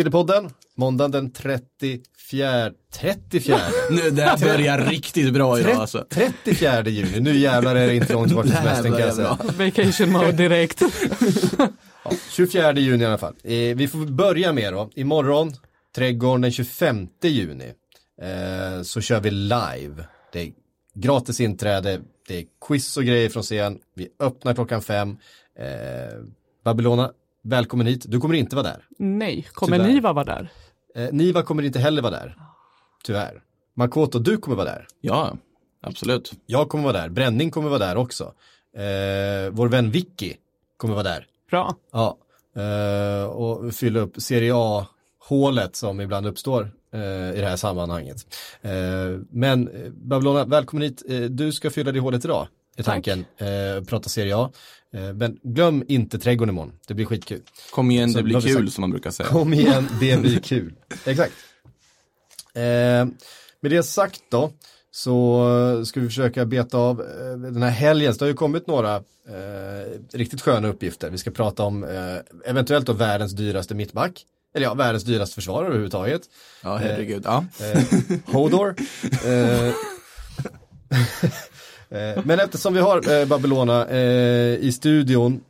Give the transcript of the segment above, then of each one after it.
Sillypodden, måndagen den 34, 34, Nu, det här börjar riktigt bra idag alltså. 34 juni. Nu jävlar är det inte långt kvar till semestern kan jag säga. Vacation mode direkt. Ja, 24 juni i alla fall. Eh, vi får börja med då, imorgon, Trädgården den 25 juni, eh, så kör vi live. Det är gratis inträde, det är quiz och grejer från scen, vi öppnar klockan fem. Eh, Babylona, välkommen hit. Du kommer inte vara där. Nej, kommer Tyvärr. Niva vara där? Eh, Niva kommer inte heller vara där. Tyvärr. Makoto, du kommer vara där. Ja, absolut. Jag kommer vara där. Bränning kommer vara där också. Eh, vår vän Vicky kommer vara där. Bra. Ja. Eh, och fylla upp Serie A-hålet som ibland uppstår eh, i det här sammanhanget. Eh, men eh, Babylona, välkommen hit. Eh, du ska fylla det hålet idag. Är tanken. Eh, prata Serie A. Eh, men glöm inte trädgården imorgon. Det blir skitkul. Kom igen, Så det blir kul sagt- som man brukar säga. Kom igen, det blir kul. Exakt. Eh, med det sagt då, så ska vi försöka beta av eh, den här helgen. Så det har ju kommit några eh, riktigt sköna uppgifter. Vi ska prata om eh, eventuellt då världens dyraste mittback. Eller ja, världens dyraste försvarare överhuvudtaget. Ja, herregud. Ja. Eh, Hodor. Eh, men eftersom vi har eh, Babylona eh, i studion,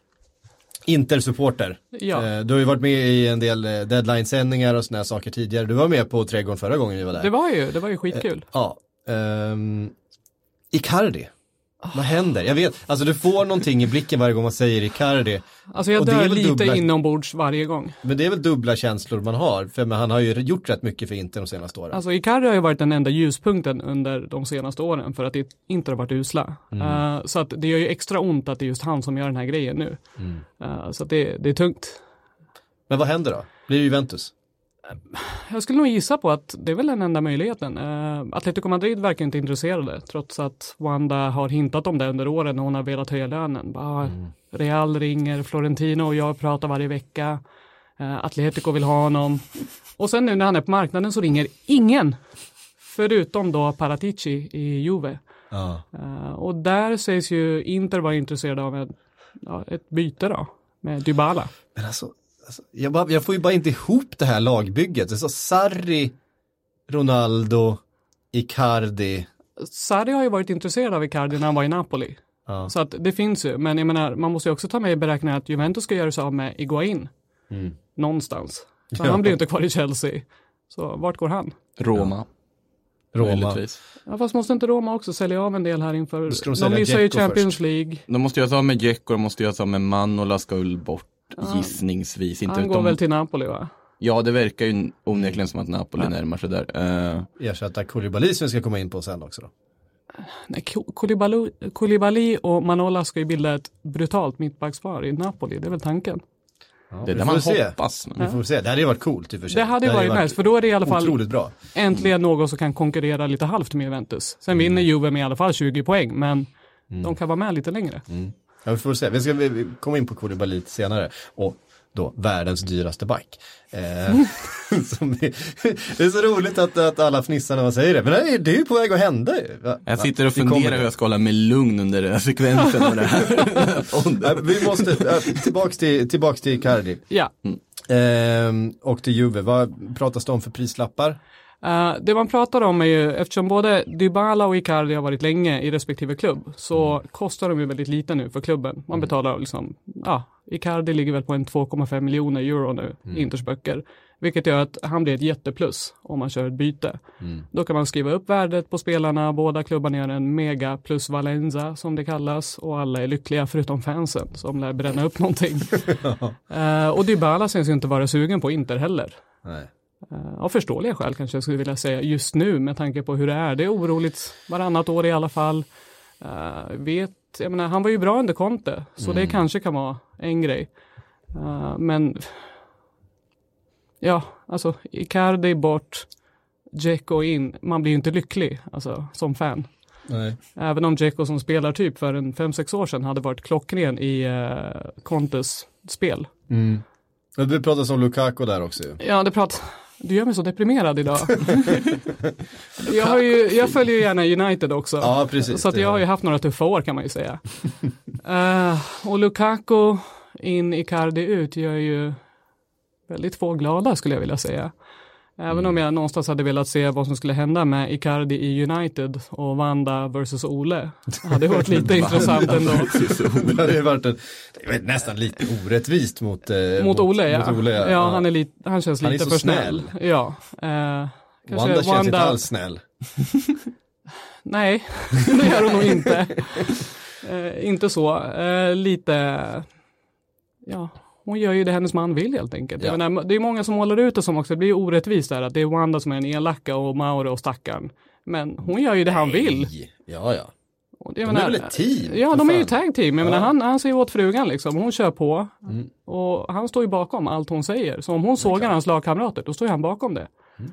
Inter-supporter. Ja. Du har ju varit med i en del deadline-sändningar och sådana här saker tidigare. Du var med på Trädgården förra gången vi var där. Det var ju, det var ju skitkul. Ja. Um, Icardi. Vad händer? Jag vet, alltså du får någonting i blicken varje gång man säger Icardi. Alltså jag och det är dör lite dubbla- inombords varje gång. Men det är väl dubbla känslor man har, för men han har ju gjort rätt mycket för Inter de senaste åren. Alltså Icardi har ju varit den enda ljuspunkten under de senaste åren för att det inte har varit usla. Mm. Eh, så att det gör ju extra ont att det är just han som gör den här grejen nu. Mm. Eh, så att det, det är tungt. Men vad händer då? Blir det Juventus? Jag skulle nog gissa på att det är väl den enda möjligheten. Uh, Atletico Madrid verkar inte intresserade trots att Wanda har hintat om det under åren när hon har velat höja lönen. Bara, Mm. Real ringer, Florentino och jag pratar varje vecka. Uh, Atletico vill ha honom. Och sen nu när han är på marknaden så ringer ingen. Förutom då Paratici i Juve. Ja. Eh, och där sägs ju Inter vara intresserade av en, ja, ett byte då. Med Dybala. Men alltså, alltså jag, bara, jag får ju bara inte ihop det här lagbygget. Det är så Sarri, Ronaldo, Icardi. Sarri har ju varit intresserad av Icardi när han var i Napoli. Ja. Så att det finns ju, men jag menar, man måste ju också ta med i beräkningen att Juventus ska göra sig av med Iguain. Mm. Någonstans. Så Ja. han blir inte kvar i Chelsea. Så vart går han? Roma. Roma. Möjligtvis. Ja, fast måste inte Roma också sälja av en del här inför? De missar ju Champions först. League. De måste göra sig av med Dzeko, de måste göra sig av med Manola ska bort. Gissningsvis. Inte Han går om- väl till Napoli va? Ja, det verkar ju onekligen som att Napoli Ja. närmar sig där. Eh, Ersätta Koulibaly som vi ska komma in på sen också då. Nej, Kou- Koulibaly, Koulibaly och Manola ska ju bilda ett brutalt mittbackspar i Napoli, det är väl tanken. Ja, det är får man se. hoppas. Men... Vi får se. Det hade ju varit coolt i och för sig. Det hade ju varit nice, för då är det i alla fall bra. äntligen någon som kan konkurrera lite halvt med Juventus. Sen Mm. vinner Juve med i alla fall 20 poäng, men de kan vara med lite längre. Ja, vi får se. Vi ska vi, komma in på Koulibaly lite senare. Och då världens dyraste back. Eh, som är, det är så roligt att, att alla fnissar när man säger det. Men det är, det är ju på väg att hända. Va? Jag sitter och funderar hur jag ska hålla mig lugn under den här sekvensen. och det här. Vi måste, äh, tillbaks till, tillbaks till Cardi. Ja, Ehm, och till Juve, vad pratas det om för prislappar? Eh, det man pratar om är ju, eftersom både Dybala och Icardi har varit länge i respektive klubb, så kostar de ju väldigt lite nu för klubben. Man betalar liksom, ja, Icardi ligger väl på en 2,5 miljoner euro nu, i Inters böcker. Vilket gör att han blir ett jätteplus om man kör ett byte. Då kan man skriva upp värdet på spelarna, båda klubbarna gör en mega plus Valenza som det kallas och alla är lyckliga förutom fansen som lär bränna upp någonting. Eh, och Dybala syns ju inte vara sugen på Inter heller. Nej. Eh, Av förståeliga skäl kanske jag skulle vilja säga just nu med tanke på hur det är. Det är oroligt varannat år i alla fall. Uh, vet, jag menar, han var ju bra under Conte, så det kanske kan vara en grej. Eh, men ja, alltså Icardi bort, Dzeko in, man blir ju inte lycklig alltså, som fan. Nej. Även om Dzeko som spelar typ för en 5-6 år sedan hade varit klockren i uh, Contes spel. Mm. Men Det pratas om Lukaku där också ju. Ja, det pratar du gör mig så deprimerad idag. jag, ju, jag följer ju gärna United också. Ja, precis. Så att jag har ju haft några tuffa år kan man ju säga. Eh, och Lukaku in, Icardi ut gör ju väldigt få glada skulle jag vilja säga. Även Mm. om jag någonstans hade velat se vad som skulle hända med Icardi i United och Wanda versus Ole. Det hade varit lite intressant ändå. Det hade varit en, det är nästan lite orättvist mot, eh, Mot Ole ja. Mot Ole, ja. han, är lite, han känns Han är lite så för snäll. Ja. Eh, Wanda känns inte alls snäll. Nej, det gör hon nog inte. Eh, inte så. Eh, lite, ja, hon gör ju det hennes man vill helt enkelt. Ja. Menar, det är många som målar ut det som också, det blir orättvist där att det är Wanda som är den elaka och Mauro och stackaren. Men hon gör ju det han vill. Nej. Ja, ja. Och jag De är väl ett team, Ja, de är ju fan. tag team. Jag menar, Ja. han, han säger åt frugan liksom, hon kör på. Mm. Och han står ju bakom allt hon säger. Så om hon sågar hans lagkamrater, då står ju han bakom det. Mm.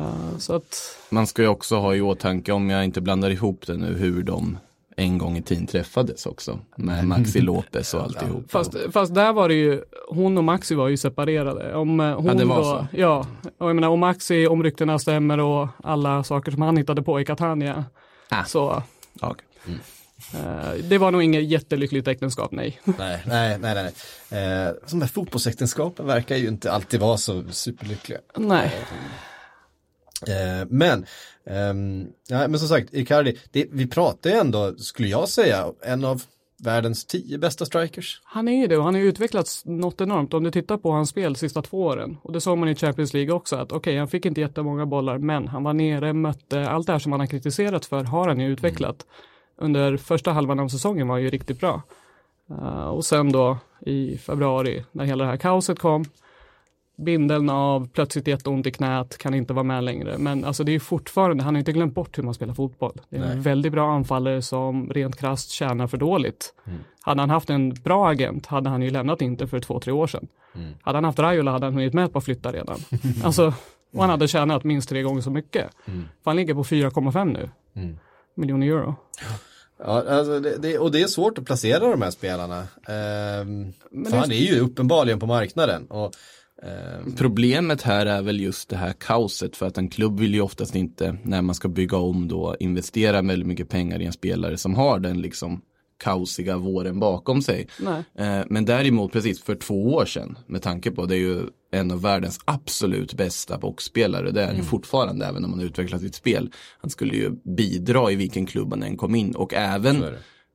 Eh, så att, Man ska ju också ha i åtanke, om jag inte blandar ihop det nu, hur de en gång i tiden träffades också. Med Maxi Lopez och alltihop. Fast, fast där var det ju, hon och Maxi var ju separerade. Om eh, hon Ja, det var så. Ja, och jag menar om Maxi, om ryktena stämmer och alla saker som han hittade på i Catania. Ah. Så Ja, okej. eh, det var nog inget jättelyckligt äktenskap, nej. Nej, nej, nej, nej. Eh, de här fotbollsäktenskapen verkar ju inte alltid vara så superlyckliga. nej. Eh, men, eh, ja, men som sagt, Icardi, det, vi pratar ju ändå, skulle jag säga, en av världens tio bästa strikers. Han är ju det och han har utvecklats något enormt. Om du tittar på hans spel de sista två åren. Och det såg man i Champions League också. Att okej, han fick inte jättemånga bollar, men han var nere, mötte, allt det här som han har kritiserat för har han ju utvecklat. Under första halvan av säsongen var han ju riktigt bra. Uh, och sen då i februari, när hela det här kaoset kom, bindeln av plötsligt jätteont i knät, kan inte vara med längre. Men alltså det är fortfarande, han har inte glömt bort hur man spelar fotboll. Det är en väldigt bra anfallare som rent krasst tjänar för dåligt. Hade han haft en bra agent hade han ju lämnat Inter för två, tre år sedan. Hade han haft Raiola hade han hunnit med ett par flyttar redan. alltså, och han hade tjänat minst tre gånger så mycket. För han ligger på 4,5 nu. Miljoner euro. Ja, alltså det, det, och det är svårt att placera de här spelarna. Ehm, för han är ju uppenbarligen på marknaden. Och, Problemet här är väl just det här kaoset för att en klubb vill ju oftast inte när man ska bygga om då investera väldigt mycket pengar i en spelare som har den liksom kaosiga våren bakom sig. Nej. Eh, Men däremot precis för två år sedan med tanke på det är ju en av världens absolut bästa boxspelare. Det är han ju fortfarande även om han utvecklat sitt spel. Han skulle ju bidra i vilken klubb han än kom in och även.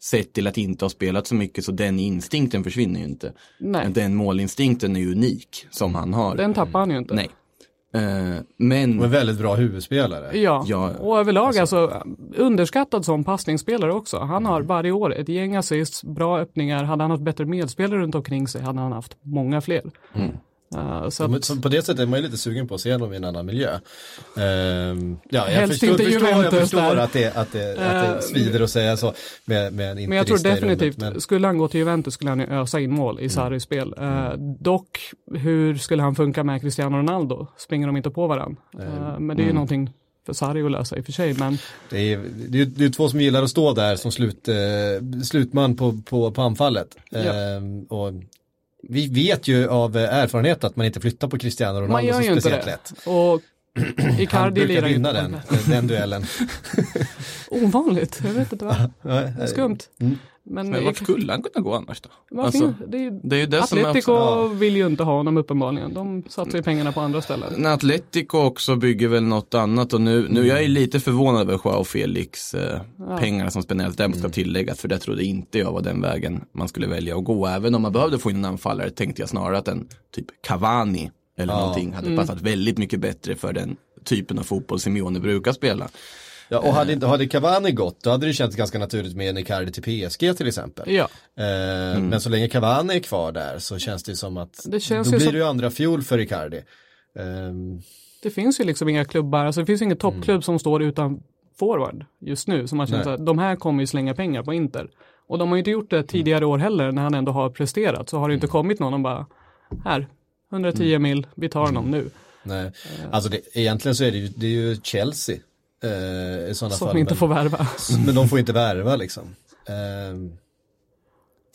Sett till att inte ha spelat så mycket så den instinkten försvinner ju inte. Nej. Den målinstinkten är ju unik som han har. Den tappar han ju inte. Nej. Eh, men och en väldigt bra huvudspelare. Ja, Ja, och överlag alltså, underskattad som passningsspelare också. Han har varje år ett gäng assists, bra öppningar. Hade han haft bättre medspelare runt omkring sig hade han haft många fler. Uh, så att, så på det sättet är man ju lite sugen på att se honom i en annan miljö. Ehm, ja, jag Helst förstår, inte förstår, jag förstår där. att det, att, det, att det Eh, svider att säga så med, med en men jag tror definitivt, men- skulle han gå till Juventus skulle han ju ösa in mål i Sarris spel. Eh, dock, hur skulle han funka med Cristiano Ronaldo? Springer de inte på varandra? Men det är ju någonting för Sarri att lösa i och för sig. Men Det är, det, är, det är två som gillar att stå där som slut, eh, slutman på, på, på anfallet. Ja. Ehm, och vi vet ju av erfarenhet att man inte flyttar på Cristiano Ronaldo man gör så ju inte speciellt det. lätt. Och Icardi lirar ju inte den, den, duellen. Ovanligt, jag vet inte vad. Skumt. Mm. Men, men vart skulle han kunna gå annars då? Varför Alltså, det är ju, det är ju det som är Atletico också, vill ju inte ha honom uppenbarligen. De satsar ju pengarna på andra ställen. när Atletico också bygger väl något annat och nu, nu jag är lite förvånad över Joao Felix eh, pengarna som spenderas där ska tilläggas för det trodde inte jag var den vägen man skulle välja att gå. Även om man behövde få in en anfallare tänkte jag snarare att en typ Cavani eller någonting hade passat väldigt mycket bättre för den typen av fotboll Simeone brukar spela. Ja, och hade, inte- hade Cavani gått, då hade det känts ganska naturligt med en Icardi till PSG till exempel. Ja, Eh, Men så länge Cavani är kvar där så känns det som att Det känns då ju blir som- det ju andra fjol för Icardi. Ehm, det finns ju liksom inga klubbar, alltså det finns ingen toppklubb som står utan forward just nu. Som man känner Nej. att de här kommer ju slänga pengar på Inter. Och de har ju inte gjort det tidigare år heller när han ändå har presterat. Så har det inte kommit någon och bara, här, 110 mil, vi tar honom nu. Nej, alltså det, egentligen så är det ju, det är ju Chelsea. Eh, I sådana Som fall. inte men, får värva. men de får inte värva liksom. Eh,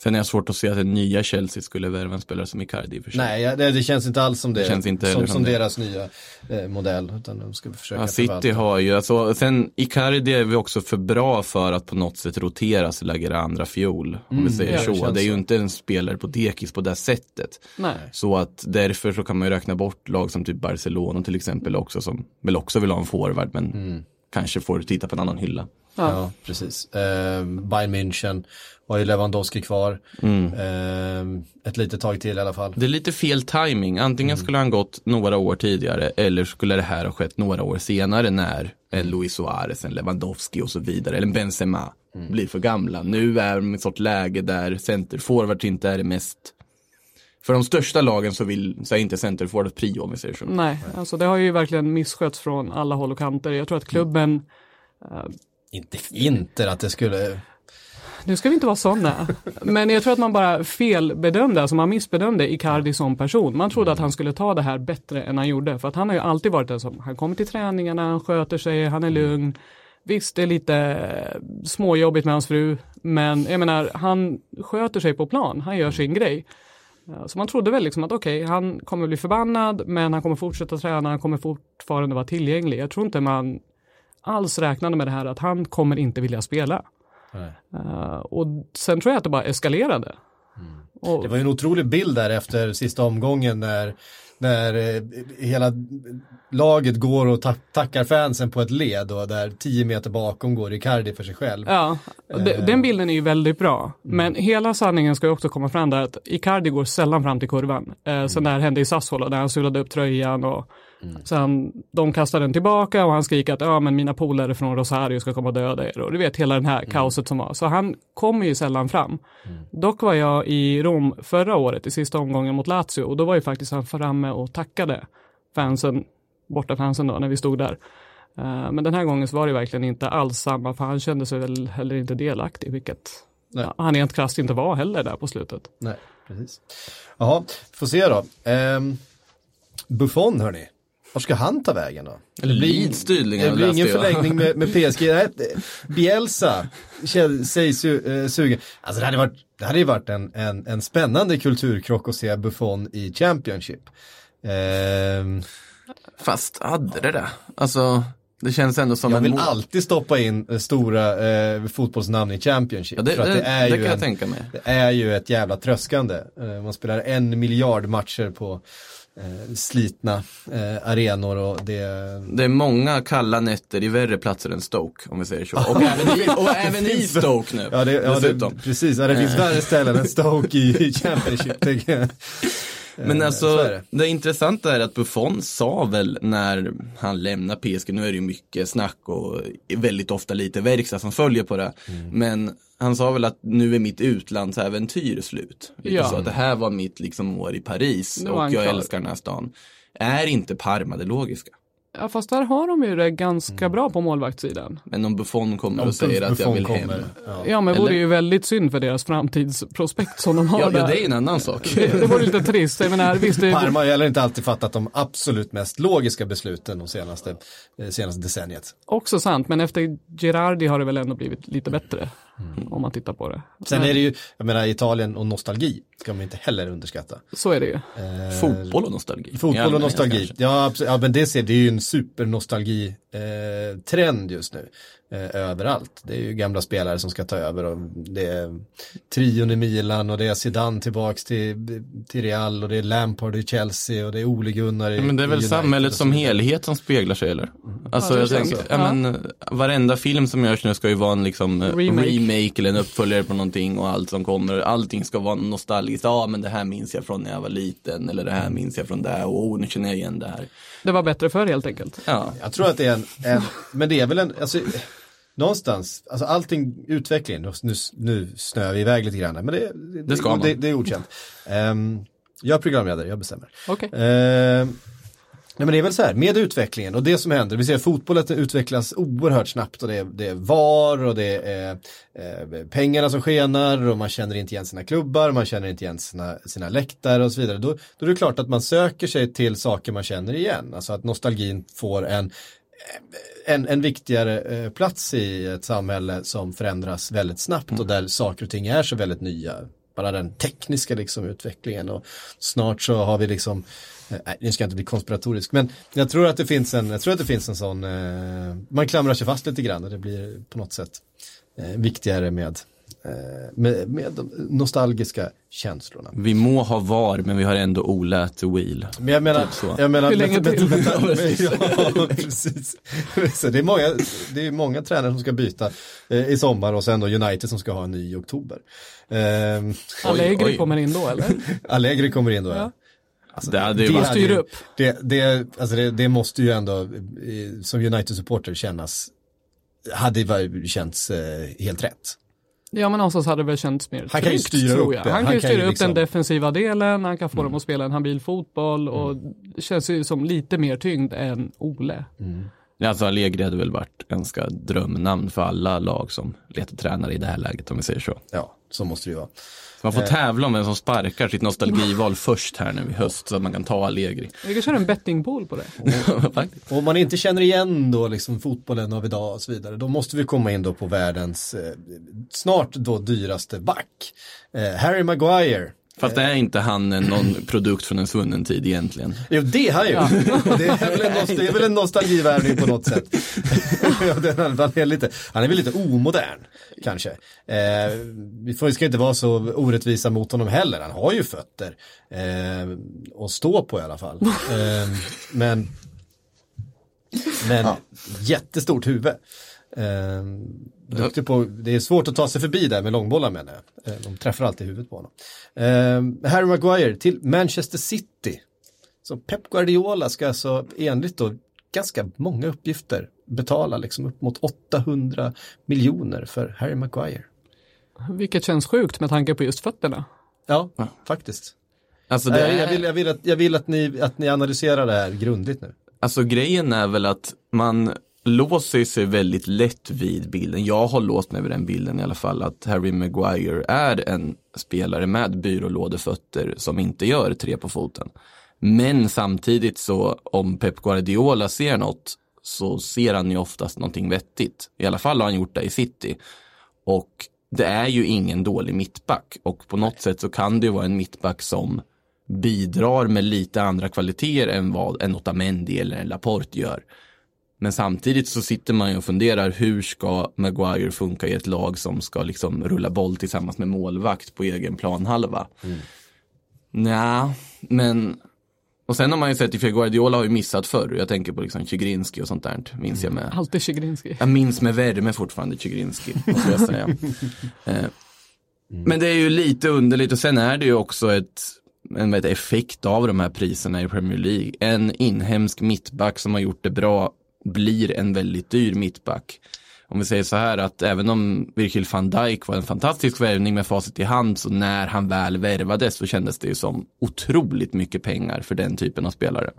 Sen är jag svårt att se att den nya Chelsea skulle värva en spelare som Icardi i för sig. nej, det, det känns inte alls som det. Det känns inte som, som som det. deras nya eh, modell. Utan de ska försöka Ja, City förvalta. har ju, alltså, sen Icardi är vi också för bra för att på något sätt rotera det andra fiol. Om vi säger ja, det så. känns Det är ju så. inte en spelare på dekis på det sättet. Nej. Så att därför så kan man ju räkna bort lag som typ Barcelona till exempel också som väl också vill ha en forward men Mm. Kanske får titta på en annan hylla. Ja, precis. Eh, Bayern München har ju Lewandowski kvar. Mm. Eh, ett litet tag till i alla fall. Det är lite fel timing. Antingen Mm. skulle han gått några år tidigare eller skulle det här ha skett några år senare när en Luis Suarez, en Lewandowski och så vidare, eller en Benzema Mm. blir för gamla. Nu är de i ett sorts läge där centerforwards inte är det mest för de största lagen så, vill, så inte centerforward prio om vi säger så. Nej, alltså det har ju verkligen misskötts från alla håll och kanter. Jag tror att klubben, Inte, inte att det skulle... nu ska vi inte vara sådana, men jag tror att man bara felbedömde, alltså man missbedömde Icardi som person. Man trodde att han skulle ta det här bättre än han gjorde, för att han har ju alltid varit den som, han kommer till träningarna, han sköter sig, han är lugn. Visst, det är lite småjobbigt med hans fru, men jag menar, han sköter sig på plan, han gör sin grej. Ja, Så man trodde väl liksom att okej, han kommer bli förbannad, men han kommer fortsätta träna, han kommer fortfarande vara tillgänglig. Jag tror inte man alls räknade med det här att han kommer inte vilja spela. Eh, och sen tror jag att det bara eskalerade. Och, Det var ju en otrolig bild där efter sista omgången när, när eh, hela laget går och ta- tackar fansen på ett led och där tio meter bakom går Icardi för sig själv. Ja, de, den bilden är ju väldigt bra. Mm. Men hela sanningen ska ju också komma fram där att Icardi går sällan fram till kurvan. Eh, Mm. Sen det här hände i Sassuolo där han sulade upp tröjan och sen de kastade den tillbaka och han skriker att ja men mina polare från Rosario ska komma och döda er och du vet hela den Mm. här kaoset som var. Så han kommer ju sällan fram. Dock var jag i Rom förra året i sista omgången mot Lazio och då var ju faktiskt han framme och tackade fansen, borta fansen då när vi stod där. Eh, Men den här gången så var det verkligen inte alls samma, för han kände sig väl heller inte delaktig, vilket ja, han rent krasst inte var heller där på slutet. Nej, precis. Jaha, får se då. Ehm, Buffon hörni. Var ska han ta vägen då? Eller Leeds tydligen. Det blir ingen jag. förlängning med, med PSG. Nej, Bielsa sägs ju eh, sugen. Alltså det hade, varit, det hade ju varit en, en, en spännande kulturkrock att se Buffon i Championship. Ehm, Fast hade det det? Alltså, det känns ändå som jag en vill mål- alltid stoppa in eh, stora eh, fotbollsnamn i Championship. Ja, det, det, det, är det ju kan jag en, tänka mig. det är ju ett jävla tröskande. Eh, man spelar en miljard matcher på eh, slitna eh, arenor och det... Det är många kalla nätter i värre platser än Stoke, om vi säger så. Och även i, och även i Stoke nu, Ja, det, ja det, precis. Ja, det finns värre ställen än Stoke i, i Championship. Men Eh, alltså, det. det. intressanta är att Buffon sa väl när han lämnar PSG, nu är det ju mycket snack och väldigt ofta lite verkstad som följer på det. Mm. Men han sa väl att nu är mitt utlandsäventyr slut. Lite Ja. så att det här var mitt liksom år i Paris och jag klar. älskar den här stan. Är inte Parma det logiska? Ja, fast där har de ju det ganska Mm. bra på målvaktssidan. Men om Buffon kommer Om och säger att jag vill hem. kommer, ja. Ja, men det vore ju väldigt synd för deras framtidsprospekt som de har Ja, där. ja, det är en annan sak. det, det vore lite trist. Jag menar, visst, det, Parma har heller inte alltid fattat de absolut mest logiska besluten de senaste, eh, senaste decenniet. också sant, men efter Gerardi har det väl ändå blivit lite bättre. Om man tittar på det. Sen är det ju, jag menar Italien och nostalgi ska man inte heller underskatta. Så är det ju. Eh, Fotboll och nostalgi. Fotboll och nostalgi. Ja, absolut. ja, men det, ser, det är ju en supernostalgi eh, trend just nu. Eh, överallt. Det är ju gamla spelare som ska ta över och det är trion i Milan och det är Zidane tillbaks till, till Real och det är Lampard i Chelsea och det är Ole Gunnar i Ja, men det är väl United samhället som helhet som speglar sig eller? Alltså Ja, det jag tänker, ja, men varenda film som görs nu ska ju vara en liksom eh, Remake. remake. eller en uppföljare på någonting och allt som kommer, allting ska vara nostalgiskt. Ja men det här minns jag från när jag var liten eller det här minns jag från där och oh, nu känner jag igen det här. Det var bättre förr helt enkelt. Ja, Jag tror att det är en, en men det är väl en, alltså, någonstans, alltså allting, utveckling, nu, nu snöar vi iväg lite grann, men det, det, Det ska man. det, det är okänt. Um, jag är programledare, jag bestämmer. Okej. Ehm, Nej men det är väl så här, med utvecklingen och det som händer, vi ser att fotbollen utvecklas oerhört snabbt och det är, det är VAR och det är eh, pengarna som skenar och man känner inte igen sina klubbar, man känner inte igen sina, sina läktare och så vidare. Då, då är det klart att man söker sig till saker man känner igen, alltså att nostalgin får en en, en viktigare eh, plats i ett samhälle som förändras väldigt snabbt och där saker och ting är så väldigt nya. Bara den tekniska liksom utvecklingen och snart så har vi liksom eh, Nej, nu ska jag inte bli konspiratorisk, men jag tror att det finns en, jag tror att det finns en sån, eh, man klamrar sig fast lite grann och det blir på något sätt viktigare med, med, med de nostalgiska känslorna. Vi må ha VAR men vi har ändå olät wheel. Men jag menar, Typ så. jag menar Hur länge till? men- men- ja, precis. Så det, är många, det är många tränare som ska byta eh, i sommar och sen då United som ska ha en ny i oktober. Eh, Allegri oj. kommer in då eller? Allegri kommer in då, ja. Ja. Alltså, Det hade ju det varit- hade ju- Styr upp. Det, det, alltså det, det måste ju ändå eh, som United-supporter kännas, hade känts eh, helt rätt. Ja men någonstans hade det väl känts mer Han tryggt, styra tror upp jag. Han, Han kan ju kan styra ju upp liksom- den defensiva delen, han kan få dem att spela en habil fotboll och det känns ju som lite mer tyngd än Ole. Alltså Allegri hade väl varit ganska drömnamn för alla lag som letar tränare i det här läget om vi säger så. Ja, så måste det ju vara. Man får tävla om vem som sparkar sitt nostalgival först här nu i höst så att man kan ta Allegri. Vi kan köra en bettingpool på det. Om man inte känner igen då liksom fotbollen av idag och så vidare, då måste vi komma in då på världens eh, snart då dyraste back. Eh, Harry Maguire. Fast det är inte han eh, någon produkt från en svunnen tid egentligen. Jo, det är han ju. Det, är väl en, nost- det är väl en nostalgivärvning på något sätt. Ja, han, är lite, han är väl lite omodern, kanske. Eh, vi får, ska inte vara så orättvisa mot honom heller. Han har ju fötter. Eh, och stå på i alla fall. Eh, men men jättestort huvud. Eh, duktig på, det är svårt att ta sig förbi där med långbollar menar jag. Eh, de träffar alltid huvudet på honom. Eh, Harry Maguire till Manchester City. Så Pep Guardiola ska alltså enligt då ganska många uppgifter betala liksom upp mot 800 miljoner för Harry Maguire. Vilket känns sjukt med tanke på just fötterna. Ja, faktiskt. Alltså, det Eh, Jag vill, jag vill, att, jag vill att, ni, att ni analyserar det här grundligt nu. alltså grejen är väl att man låser sig väldigt lätt vid bilden. Jag har låst mig vid den bilden i alla fall att Harry Maguire är en spelare med byrålådefötter som inte gör tre på foten. Men samtidigt så om Pep Guardiola ser något så ser han ju oftast någonting vettigt. I alla fall har han gjort det i City. Och det är ju ingen dålig mittback och på något sätt så kan det ju vara en mittback som bidrar med lite andra kvaliteter än vad en Otamendi eller en Laporte gör. Men samtidigt så sitter man ju och funderar hur ska Maguire funka i ett lag som ska liksom rulla boll tillsammans med målvakt på egen planhalva. Mm. Nja, men och sen har man ju sett i Guardiola har ju missat förr. Jag tänker på liksom Chigrinski och sånt där. Minns jag med. Alltid Chigrinski. Jag minns med värme fortfarande Chigrinski, måste jag säga. eh, men det är ju lite underligt och sen är det ju också ett, en vet, effekt av de här priserna i Premier League. En inhemsk mittback som har gjort det bra blir en väldigt dyr mittback. Om vi säger så här att även om Virgil van Dijk var en fantastisk värvning med facit i hand så när han väl värvades så kändes det ju som otroligt mycket pengar för den typen av spelare.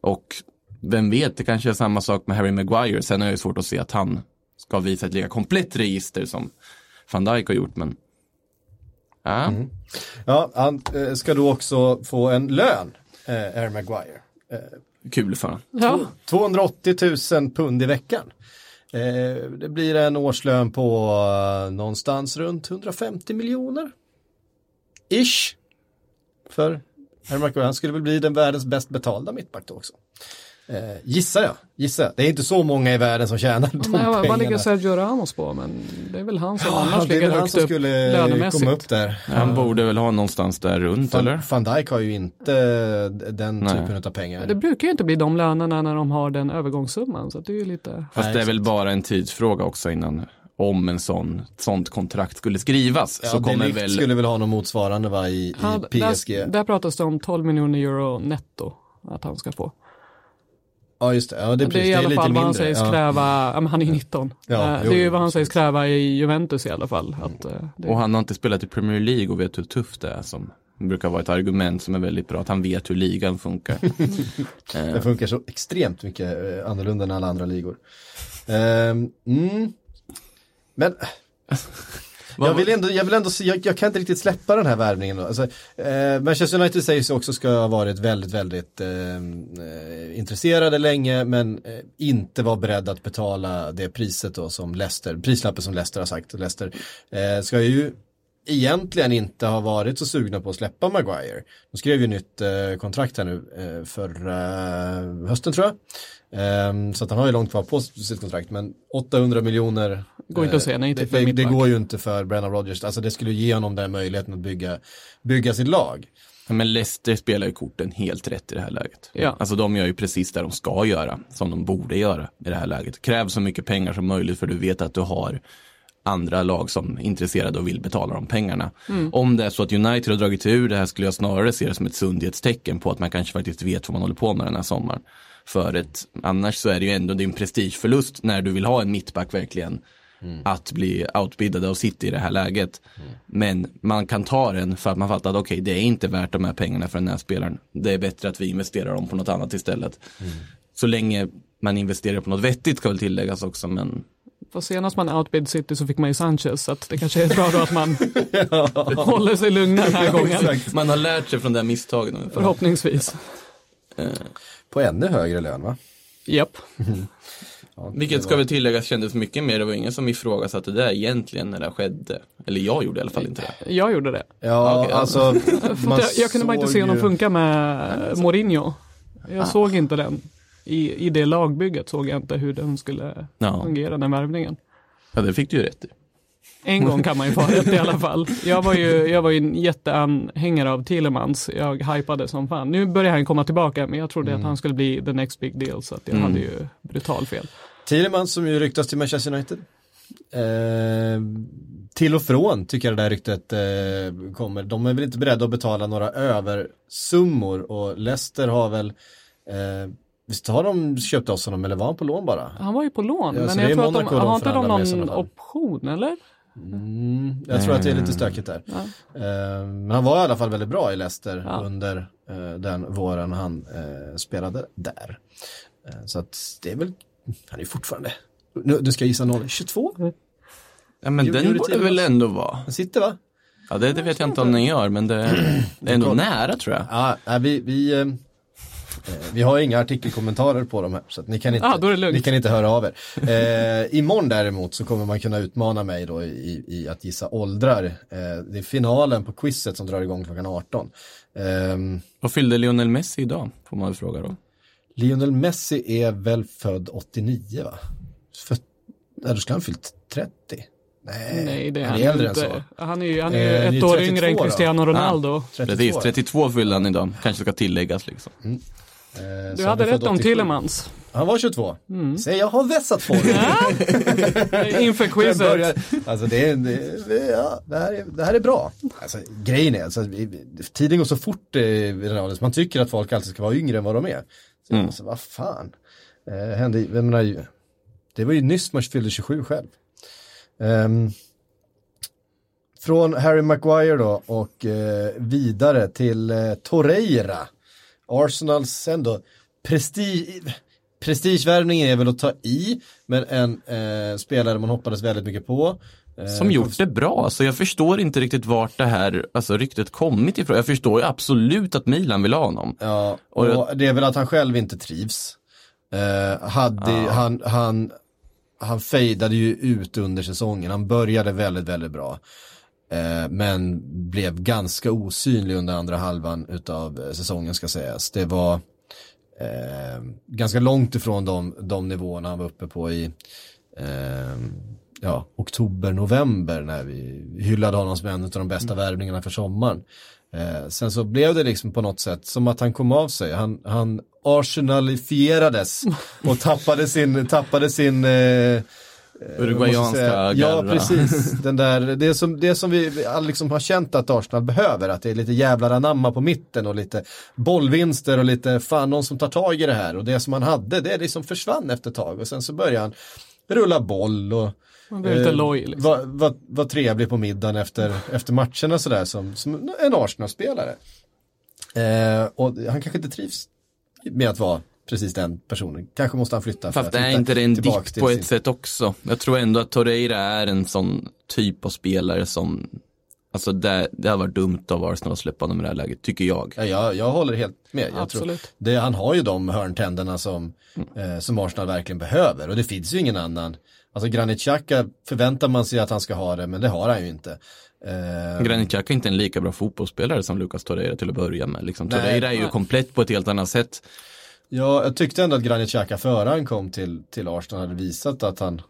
Och vem vet, det kanske är samma sak med Harry Maguire. Sen är det ju svårt att se att han ska visa ett lika komplett register som van Dijk har gjort. Men ja, mm. Ja, han eh, ska då också få en lön, eh, Harry Maguire. Eh, kul för honom. Ja, 280 000 pund i veckan. Eh, det blir en årslön på eh, någonstans runt 150 miljoner. Ish. För Harry Maguire, han skulle väl bli den världens bäst betalda mittback då också. Eh, gissar jag, gissar jag. Det är inte så många i världen som tjänar de Nej, vad, vad ligger pengarna. Sergio Ramos på? Men det är väl han som Ja, annars det är ligger han som upp skulle lönemässigt. komma upp där. Han borde väl ha någonstans där runt eller? Van, Van Dijk har ju inte den Nej. typen av pengar. Det brukar ju inte bli de lönerna när de har den övergångssumman. Så det är ju lite... Fast Nej, det är väl bara en tidsfråga också innan om en sån, sånt kontrakt skulle skrivas. Ja, så kommer väl, skulle väl ha något motsvarande va, i, i Ja, PSG. Där, där pratas det om 12 miljoner euro netto att han ska få. Ja just det, ja, det, är Det är i alla lite fall vad han mindre. sägs ja. kräva, ja, men han är ju 19. Ja, Eh, jo, det är ju vad han sägs kräva i Juventus i alla fall. Att, eh, det, och han har inte spelat i Premier League och vet hur tufft det är som Det brukar vara ett argument som är väldigt bra, att han vet hur ligan funkar. Det funkar så extremt mycket eh, annorlunda än alla andra ligor. Ehm, mm. Men jag vill ändå, jag vill ändå se, jag, jag kan inte riktigt släppa den här värvningen. Alltså, eh, Manchester United sägs också ska ha varit väldigt, väldigt eh, eh, intresserade länge men eh, inte var beredda att betala det priset då som Leicester, prislappen som Leicester har sagt. Leicester eh, ska ju egentligen inte ha varit så sugna på att släppa Maguire. De skrev ju nytt eh, kontrakt här nu eh, förra hösten tror jag. Ehm, så att han har ju långt kvar på sitt kontrakt men 800 miljoner Går inte att säga nej till det, det, går ju inte för Brennan Rodgers, alltså det skulle ge honom den möjligheten att bygga, bygga sitt lag. Men Leicester spelar ju korten helt rätt i det här läget. Ja. Alltså de gör ju precis det de ska göra, som de borde göra i det här läget. Kräv så mycket pengar som möjligt för du vet att du har andra lag som är intresserade och vill betala de pengarna. Om det är så att United har dragit sig ur det här skulle jag snarare se det som ett sundhetstecken på att man kanske faktiskt vet vad man håller på med den här sommaren. För ett, annars så är det ju ändå din prestigeförlust när du vill ha en mittback verkligen att bli outbiddad av City i det här läget. Men man kan ta den för att man fattar att okej, det är inte värt de här pengarna för den här spelaren. Det är bättre att vi investerar dem på något annat istället. Så länge man investerar på något vettigt ska väl tilläggas också, men För senast man outbid City så fick man ju Sanchez, så att det kanske är bra då att man håller sig lugna den här gången. man har lärt sig från det här misstaget. Förhoppningsvis. På ännu högre lön va? Japp. Ja, Vilket ska väl tilläggas kändes mycket mer, det var ingen som ifrågasatte det där egentligen när det skedde. Eller jag gjorde i alla fall inte det. Jag gjorde det. Ja, Okej, alltså. Jag, jag kunde bara inte se honom ju- funka med Mourinho. Jag såg inte den. I, I det lagbygget såg jag inte hur den skulle Ja. fungera, den värvningen. Ja, det fick du ju rätt i. En gång kan man ju få rätt i alla fall. Jag var ju, jag var ju en jätteanhängare av Thielemans. Jag hypade som fan. Nu börjar han komma tillbaka, men jag trodde att han skulle bli the next big deal, så att jag Mm. hade ju brutal fel. Thielemans som ju ryktas till Manchester United. Eh, till och från tycker jag det där ryktet eh, kommer. De är väl inte beredda att betala några översummor och Leicester har väl eh, Visst har de köpt oss honom eller var han på lån bara? Han var ju på lån, Ja, men jag tror att de, har inte de någon option, eller? Mm, jag tror att det är lite stökigt där. Ja. Eh, men han var i alla fall väldigt bra i Leicester Ja. under eh, den våren han eh, spelade där. Så att det är väl, han är fortfarande, nu, nu ska gissa noll, 22? Ja, men Gjorde- den borde väl ändå vara. Han sitter va? Ja, det, det vet jag inte om den gör, men det, det är ändå nära tror jag. Ja, vi, vi, vi har inga artikelkommentarer på de här så att ni kan inte, Ah, då är det lugnt. ni kan inte höra av er. Eh, imorgon däremot så kommer man kunna utmana mig då i, i att gissa åldrar. Eh, det är finalen på quizet som drar igång klockan 18. Ehm, Vad fyllde Lionel Messi idag? Får man väl fråga då. Lionel Messi är väl född 89 va? För, nej, då skulle han fyllt 30. Nej, Nej, det är han han är äldre ju än så. inte. Han är ju, han är Eh, ett år 32 yngre än. Cristiano Ronaldo. 32. Precis, 32 fyllde han idag. Kanske ska tilläggas liksom. Eh, Du så hade rätt om 87. Tillemans. Han var 22. Mm. Säg, jag har vässat formen. Inför quizet. börjar- Alltså det, är, det, ja, det, här är, det här är bra. Alltså, grejen är, alltså, tiden går så fort eh, i den här åldern, så man tycker att folk alltid ska vara yngre än vad de är. Så, Mm. alltså, vad fan. Eh, hände, jag menar, det var ju nyss man fyllde 27 själv. Ehm, från Harry Maguire då och eh, vidare till eh, Torreira. Arsenals ändå prestige, prestigevärvningen är väl att ta i, men en eh, spelare man hoppades väldigt mycket på. Eh, Som gjort det bra. Alltså jag förstår inte riktigt vart det här alltså, ryktet kommit ifrån. Jag förstår ju absolut att Milan vill ha honom. Ja, Och och det är väl att han själv inte trivs. Eh, hade, han, han, han fejdade ju ut under säsongen, han började väldigt, väldigt bra. Eh, men blev ganska osynlig under andra halvan utav eh, säsongen ska sägas. Det var eh, ganska långt ifrån de, de nivåerna han var uppe på i eh, ja, oktober, november när vi hyllade honom som en av de bästa värvningarna för sommaren. Eh, sen så blev det liksom på något sätt som att han kom av sig. Han, han arsenalifierades och tappade sin, tappade sin eh, Uruguayanska säga- Ja, precis. Den där, det, som, det som vi liksom har känt att Arsenal behöver, att det är lite jävlar anamma på mitten och lite bollvinster och lite fan någon som tar tag i det här. Och det som han hade, det liksom försvann efter ett tag och sen så började han rulla boll och Man blir lite Eh, loj. Liksom. Var, var, var trevlig på middagen efter, efter matcherna sådär som, som en Arsenal-spelare. Eh, och han kanske inte trivs med att vara precis den personen. Kanske måste han flytta. för Fast är inte det en dipp på sin- ett sätt också? Jag tror ändå att Torreira är en sån typ av spelare som, alltså det, det har varit dumt av Arsenal att släppa honom i det här läget, tycker jag. Ja, jag, jag håller helt med. Jag tror Absolut. det, han har ju de hörntänderna som, eh, som Arsenal verkligen behöver och det finns ju ingen annan. Alltså Granit Xhaka förväntar man sig att han ska ha det men det har han ju inte. Eh, Granit Xhaka är inte en lika bra fotbollsspelare som Lucas Torreira till att börja med. Liksom, Nej. Torreira är ju komplett på ett helt annat sätt. Ja, jag tyckte ändå att Granit Xhaka före han kom till, till Arsenal hade visat att han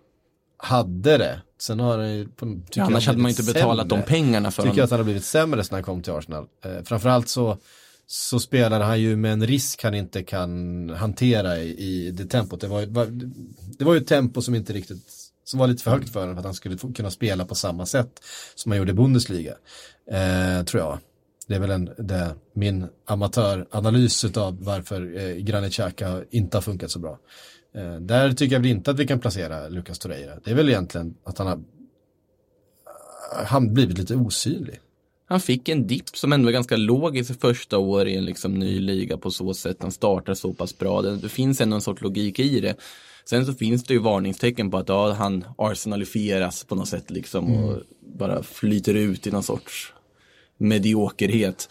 hade det. Sen har han ju, på, tycker jag, Annars hade man inte betalat sämre. de pengarna för Tycker honom. att han har blivit sämre sen han kom till Arsenal. Eh, framförallt så, så spelar han ju med en risk han inte kan hantera i, i det tempot. Det var, var, det var ju ett tempo som inte riktigt, som var lite för högt för honom för att han skulle kunna spela på samma sätt som han gjorde i Bundesliga. Eh, tror jag. Det är väl en, det, min amatöranalys av varför eh, Granit Xhaka inte har funkat så bra. Eh, där tycker jag väl inte att vi kan placera Lucas Torreira. Det är väl egentligen att han har han blivit lite osynlig. Han fick en dipp som ändå är ganska låg i sitt första år i en liksom ny liga på så sätt. Han startar så pass bra. Det, finns ändå en sorts logik i det. Sen så finns det ju varningstecken på att ja, han arsenalifieras på något sätt liksom och bara flyter ut i någon sorts mediokerhet.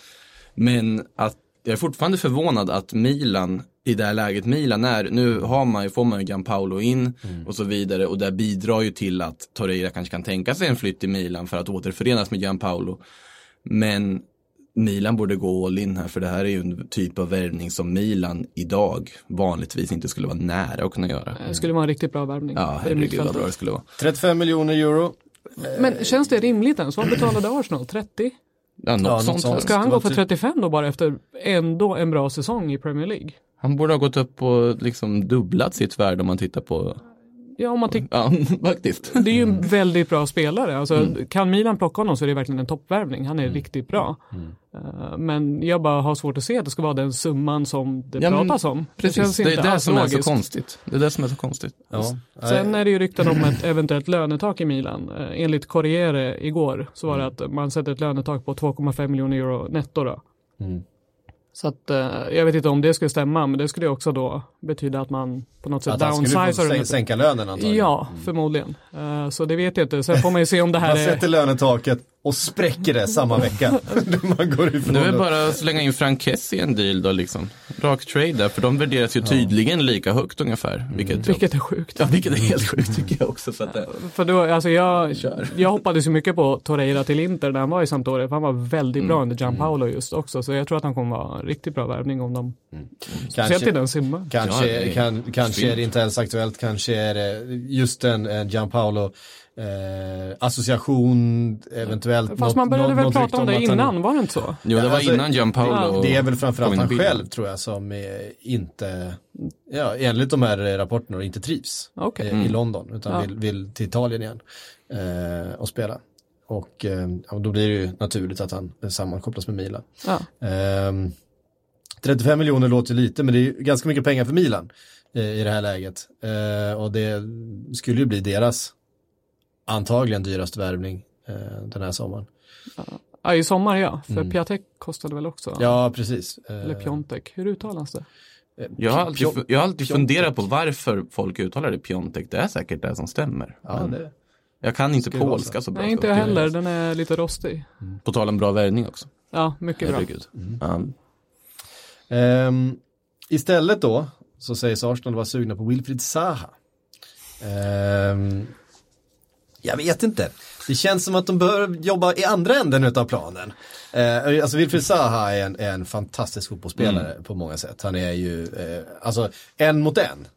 Men att jag är fortfarande förvånad att Milan i det här läget, Milan är, nu har man ju, får man ju Gianpaolo in och så vidare och det bidrar ju till att Torreira kanske kan tänka sig en flytt till Milan för att återförenas med Gianpaolo. Men Milan borde gå all in här för det här är ju en typ av värvning som Milan idag vanligtvis inte skulle vara nära att kunna göra. Det skulle vara en riktigt bra värvning. Ja, Det är herregud vad bra det skulle vara. 35 miljoner euro. Men känns det rimligt ens? Vad betalade Arsenal? 30? Ja, något Ja, något sånt. sånt. Ska han gå för typ- 35 då bara efter ändå en bra säsong i Premier League? Han borde ha gått upp och liksom dubblat sitt värde om man tittar på, Ja, om man ja faktiskt. Det är ju Mm. en väldigt bra spelare. Alltså, Kan Milan plocka honom så är det verkligen en toppvärvning. Han är Mm. riktigt bra. Eh, men jag bara har svårt att se att det ska vara den summan som det Ja, pratas om. Precis, känns det, är inte det som är så logiskt. konstigt. Det är det som är så konstigt. Ja. Sen är det ju rykten om ett eventuellt lönetak i Milan. Eh, Enligt Corriere igår så var det Mm. att man sätter ett lönetak på 2,5 miljoner euro netto då. Mm. Så att eh, jag vet inte om det skulle stämma men det skulle också då betyda att man på något sätt Att han skulle sänka lönen antagligen. Ja, förmodligen. Eh, så det vet jag inte. Sen får man ju se om det här Man är... sätter lönetaket och spräcker det samma vecka. man går ifrån Nu är det bara att slänga in Frank Kessie i en deal då liksom. Rak trade där, för de värderas ju tydligen lika högt ungefär. Vilket, Mm. Vilket är sjukt. ja, vilket är helt sjukt tycker jag också. Så att det, För då, alltså jag, Kör. jag hoppades ju mycket på Torreira till Inter när han var i Sampdoria, för han var väldigt bra under Gianpaolo just också, så jag tror att han kommer vara en riktigt bra värvning om de, speciellt i den summan. Kanske, Ja, det är kan, kanske är det inte ens aktuellt, kanske är det just en, en Gianpaolo eh, association eventuellt. Fast något- man började något- väl något prata om det att han- innan, var det inte så? jo, det var alltså, innan Gianpaolo Det är väl framförallt han själv tror jag som inte, ja enligt de här eh, rapporterna inte trivs Okej. eh, i London utan Ja. vill, vill till Italien igen eh, och spela. Och eh, ja, då blir det ju naturligt att han sammankopplas med Milan. Ja. Ehm, 35 miljoner låter lite men det är ganska mycket pengar för Milan eh, i det här läget. Eh, och det skulle ju bli deras antagligen dyraste värvning eh, den här sommaren. ja, i sommar ja, för Piatek kostade väl också? Mm. Ja, precis. Eh, Eller Piontek, hur uttalas det? Jag har alltid, jag har alltid Piontek. funderat på varför folk uttalar det Piontek. Det är säkert det som stämmer. Ja, Men det, jag kan inte polska så bra. Nej, inte jag heller, den är lite rostig. På tal om bra värvning också. Ja, mycket bra. Herregud. Ja. Ehm, istället då så sägs Arsenal vara sugna på Wilfried Zaha. Ehm, jag vet inte. Det känns som att de bör jobba i andra änden utav planen. Eh, alltså Wilfried Zaha är en, är en fantastisk fotbollsspelare på många sätt. Han är ju, eh, alltså en mot en.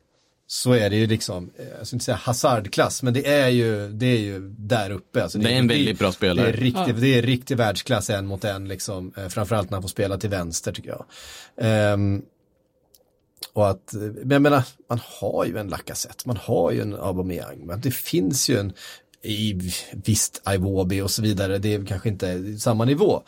Så är det ju liksom, eh, jag ska inte säga hasardklass, men det är ju, det är ju där uppe. Alltså Det är en väldigt bra spelare. Det är riktig, det är riktig världsklass en mot en liksom. Eh, framförallt när han får spela till vänster tycker jag. Ehm, och att, men jag menar, man har ju en Lacazette, man har ju en Aubameyang, men det finns ju en, i, visst, Iwobi och så vidare, det är kanske inte samma nivå.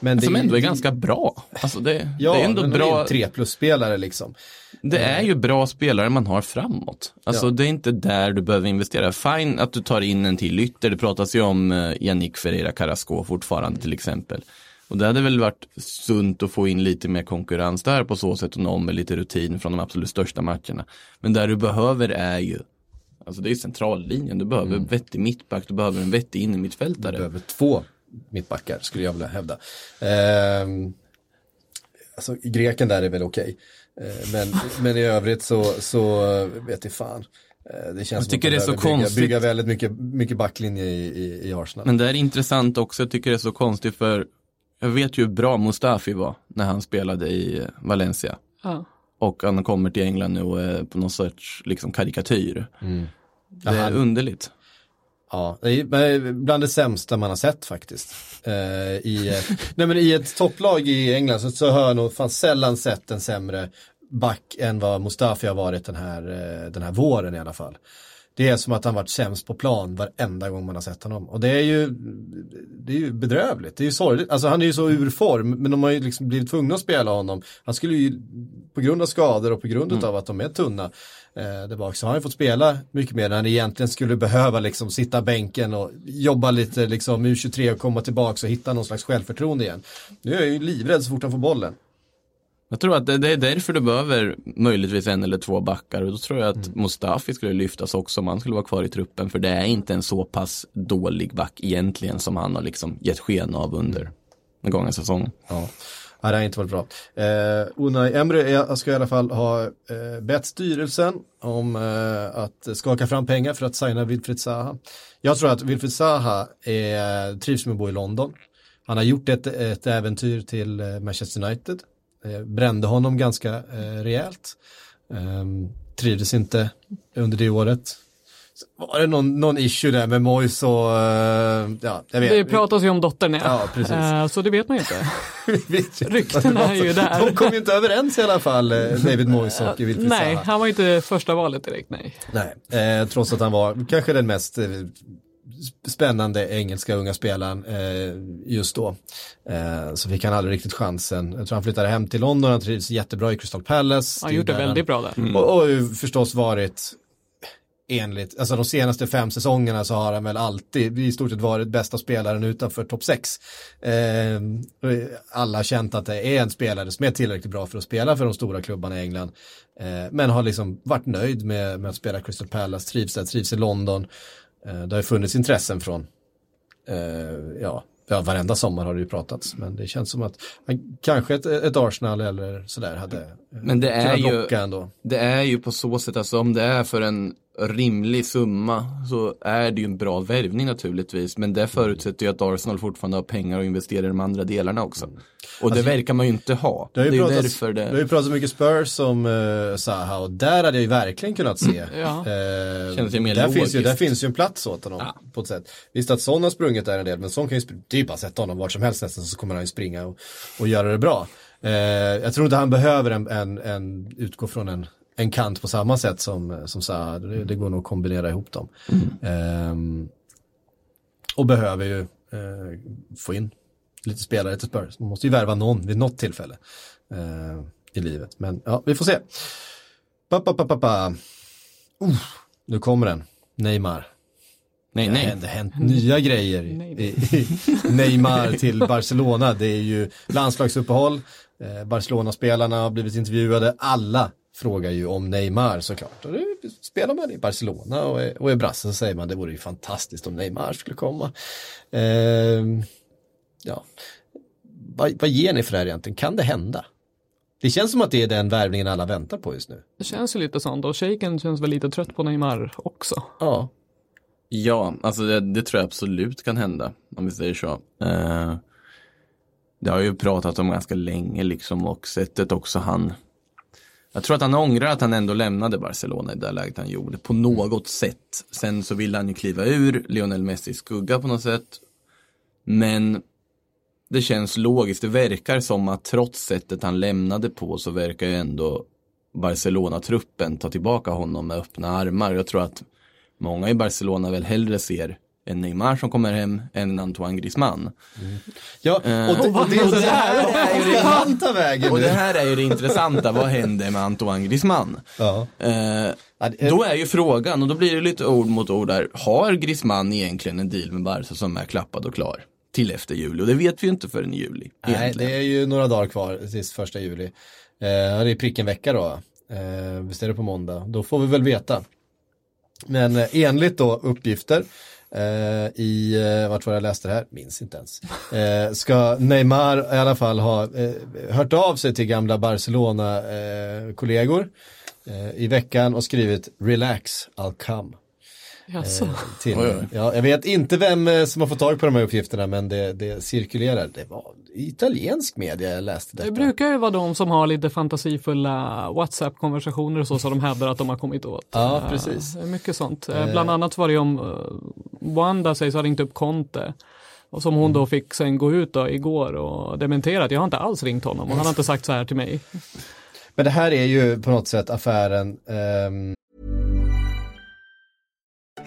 Men Som det, ändå är ganska bra. Alltså det, Ja, det är ändå bra. tre plus-spelare liksom. Det är ju bra spelare man har framåt. Alltså Ja. det är inte där du behöver investera. Fine att du tar in en till ytter. Det pratas ju om eh, Yannick Ferreira Carrasco fortfarande till exempel. Och det hade väl varit sunt att få in lite mer konkurrens där på så sätt och någon med lite rutin från de absolut största matcherna. Men där du behöver är ju, alltså det är centrallinjen. Du behöver Mm. vettig mittback, du behöver en vettig Du innermittfältare. behöver två mittbackar skulle jag vilja hävda. Ehm, alltså greken där är väl okej. Eh, men, men i övrigt så, så vet jag fan. Eh, Det känns Jag som tycker att de det är så bygga, konstigt. bygga väldigt mycket, mycket backlinje i, i, i Arsenal. Men det är intressant också, jag tycker det är så konstigt för jag vet ju hur bra Mustafi var när han spelade i Valencia. Ja. Och han kommer till England nu och är på någon sorts liksom, karikatyr. Det är han- underligt. Ja, bland det sämsta man har sett faktiskt. Eh, i, eh, nej men I ett topplag i England så, så har jag nog fan sällan sett en sämre back än vad Mustafi har varit den här, eh, den här våren i alla fall. Det är som att han varit sämst på plan varenda gång man har sett honom. Och det är ju, det är ju bedrövligt, det är ju sorgligt. Alltså han är ju så ur form, men de har ju liksom blivit tvungna att spela honom. Han skulle ju, på grund av skador och på grund av att de är tunna eh, där bak, så har han fått spela mycket mer när han egentligen skulle behöva liksom sitta bänken och jobba lite liksom U23 och komma tillbaka och hitta någon slags självförtroende igen. Nu är jag ju livrädd så fort han får bollen. Jag tror att det, är därför du behöver möjligtvis en eller två backar och då tror jag att Mustafi skulle lyftas också om han skulle vara kvar i truppen för det är inte en så pass dålig back egentligen som han har liksom gett sken av under den gångna säsongen. Ja. Nej, det har inte varit bra. Eh, Unai Emre ska i alla fall ha eh, bett styrelsen om eh, att skaka fram pengar för att signa Wilfried Zaha. Jag tror att Wilfried Zaha är, trivs med att bo i London. Han har gjort ett, ett äventyr till eh, Manchester United. Eh, brände honom ganska eh, rejält. Eh, trivdes inte under det året. Var det någon, någon issue där med Moyes och, eh, ja, jag vet. Det pratas ju om dottern ja. Ja, precis. Eh, så det vet man ju inte. Vet ju Rykten vad det var är ju där. De kom ju inte överens i alla fall, eh, David Moyes och Wilfried nej, Zaha. han var inte första valet direkt, nej. Nej, eh, trots att han var kanske den mest eh, sp- spännande engelska unga spelaren eh, just då. Eh, så fick han aldrig riktigt chansen. Jag tror han flyttade hem till London, han trivs jättebra i Crystal Palace. Han har gjort det väldigt bra där. Och, och ju förstås varit enligt, alltså de senaste fem säsongerna så har han väl alltid i stort sett varit bästa spelaren utanför topp 6. Eh, alla har känt att det är en spelare som är tillräckligt bra för att spela för de stora klubbarna i England. Eh, men har liksom varit nöjd med, med att spela Crystal Palace, trivs där, trivs i London. Eh, det har ju funnits intressen från, eh, ja, ja, varenda sommar har det ju pratats, men det känns som att kanske ett, ett Arsenal eller sådär hade eh, Men det är kunnat ju- locka ändå. Det är ju på så sätt, alltså om det är för en rimlig summa så är det ju en bra värvning naturligtvis. Men det förutsätter ju att Arsenal fortfarande har pengar att investera i de andra delarna också. Och det verkar man ju inte ha. Alltså, Det har Det ju är ju pratats, därför det... har det ju pratats mycket Spurs om uh, Zaha och där hade jag ju verkligen kunnat se. Ja. Eh, Känns ju mer där, finns ju, där finns ju en plats åt honom på ett sätt. Visst att Son har sprungit där en del, men Son kan ju det är ju bara att sätta honom vart som helst nästan så kommer han ju springa och, och göra det bra. Eh, jag tror inte han behöver en, en, en utgå från en, en kant på samma sätt som, som Zaha. Det, det går nog att kombinera ihop dem. Ehm, och behöver ju eh, få in lite spelare till Spurs. Man måste ju värva någon vid något tillfälle eh, i livet. Men ja, vi får se. Pa, pa, pa, pa, pa. Uh, nu kommer den. Neymar. Nej, Det nej. har hänt nya grejer Nej. Neymar till Barcelona. Det är ju landslagsuppehåll. Eh, Barcelona-spelarna har blivit intervjuade. Alla frågar ju om Neymar såklart. Och det, spelar man i Barcelona och och är brasse så säger man det vore ju fantastiskt om Neymar skulle komma. Eh, ja. Vad, vad ger ni för det här egentligen? Kan det hända? Det känns som att det är den värvningen alla väntar på just nu. Det känns ju lite sånt och shaken känns väl lite trött på Neymar också. Ja. Ja, alltså det, det tror jag absolut kan hända, om vi säger så. Eh, det har ju pratat om ganska länge liksom och sättet också han jag tror att han ångrar att han ändå lämnade Barcelona i det läget han gjorde, på något sätt. Sen så ville han ju kliva ur Lionel Messis skugga på något sätt. Men det känns logiskt, det verkar som att trots sättet han lämnade på så verkar ju ändå Barcelona-truppen ta tillbaka honom med öppna armar. Jag tror att många i Barcelona väl hellre ser en Neymar som kommer hem än en Antoine Griezmann. Ja, och det, och här, vägen Och det är ju det intressanta, vad händer med Antoine Griezmann? Ja. Eh, det- då är ju frågan, och då blir det lite ord mot ord där, har Griezmann egentligen en deal med Barca som är klappad och klar? Till efter juli, och det vet vi ju inte förrän i juli. Nej, egentligen. det är ju några dagar kvar tills första juli. Eh, det är prick en vecka då. Eh, visst är det på måndag? Då får vi väl veta. Men eh, enligt då uppgifter Eh, i, eh, vart var jag läste det här? Minns inte ens. Eh, ska Neymar i alla fall ha eh, hört av sig till gamla Barcelona-kollegor eh, eh, i veckan och skrivit relax, I'll come. Jaså? Till. Ja, jag vet inte vem eh, som har fått tag på de här uppgifterna men det, det cirkulerar. Det var italiensk media jag läste detta. Det brukar ju vara de som har lite fantasifulla WhatsApp-konversationer och så som de hävdar att de har kommit åt. Ja, Eh, precis. mycket sånt. Eh, Bland annat var det om Wanda sägs ha ringt upp Conte. Och som hon Mm. då fick sen gå ut då igår och dementera att jag har inte alls ringt honom och han har inte sagt så här till mig. Men det här är ju på något sätt affären ehm,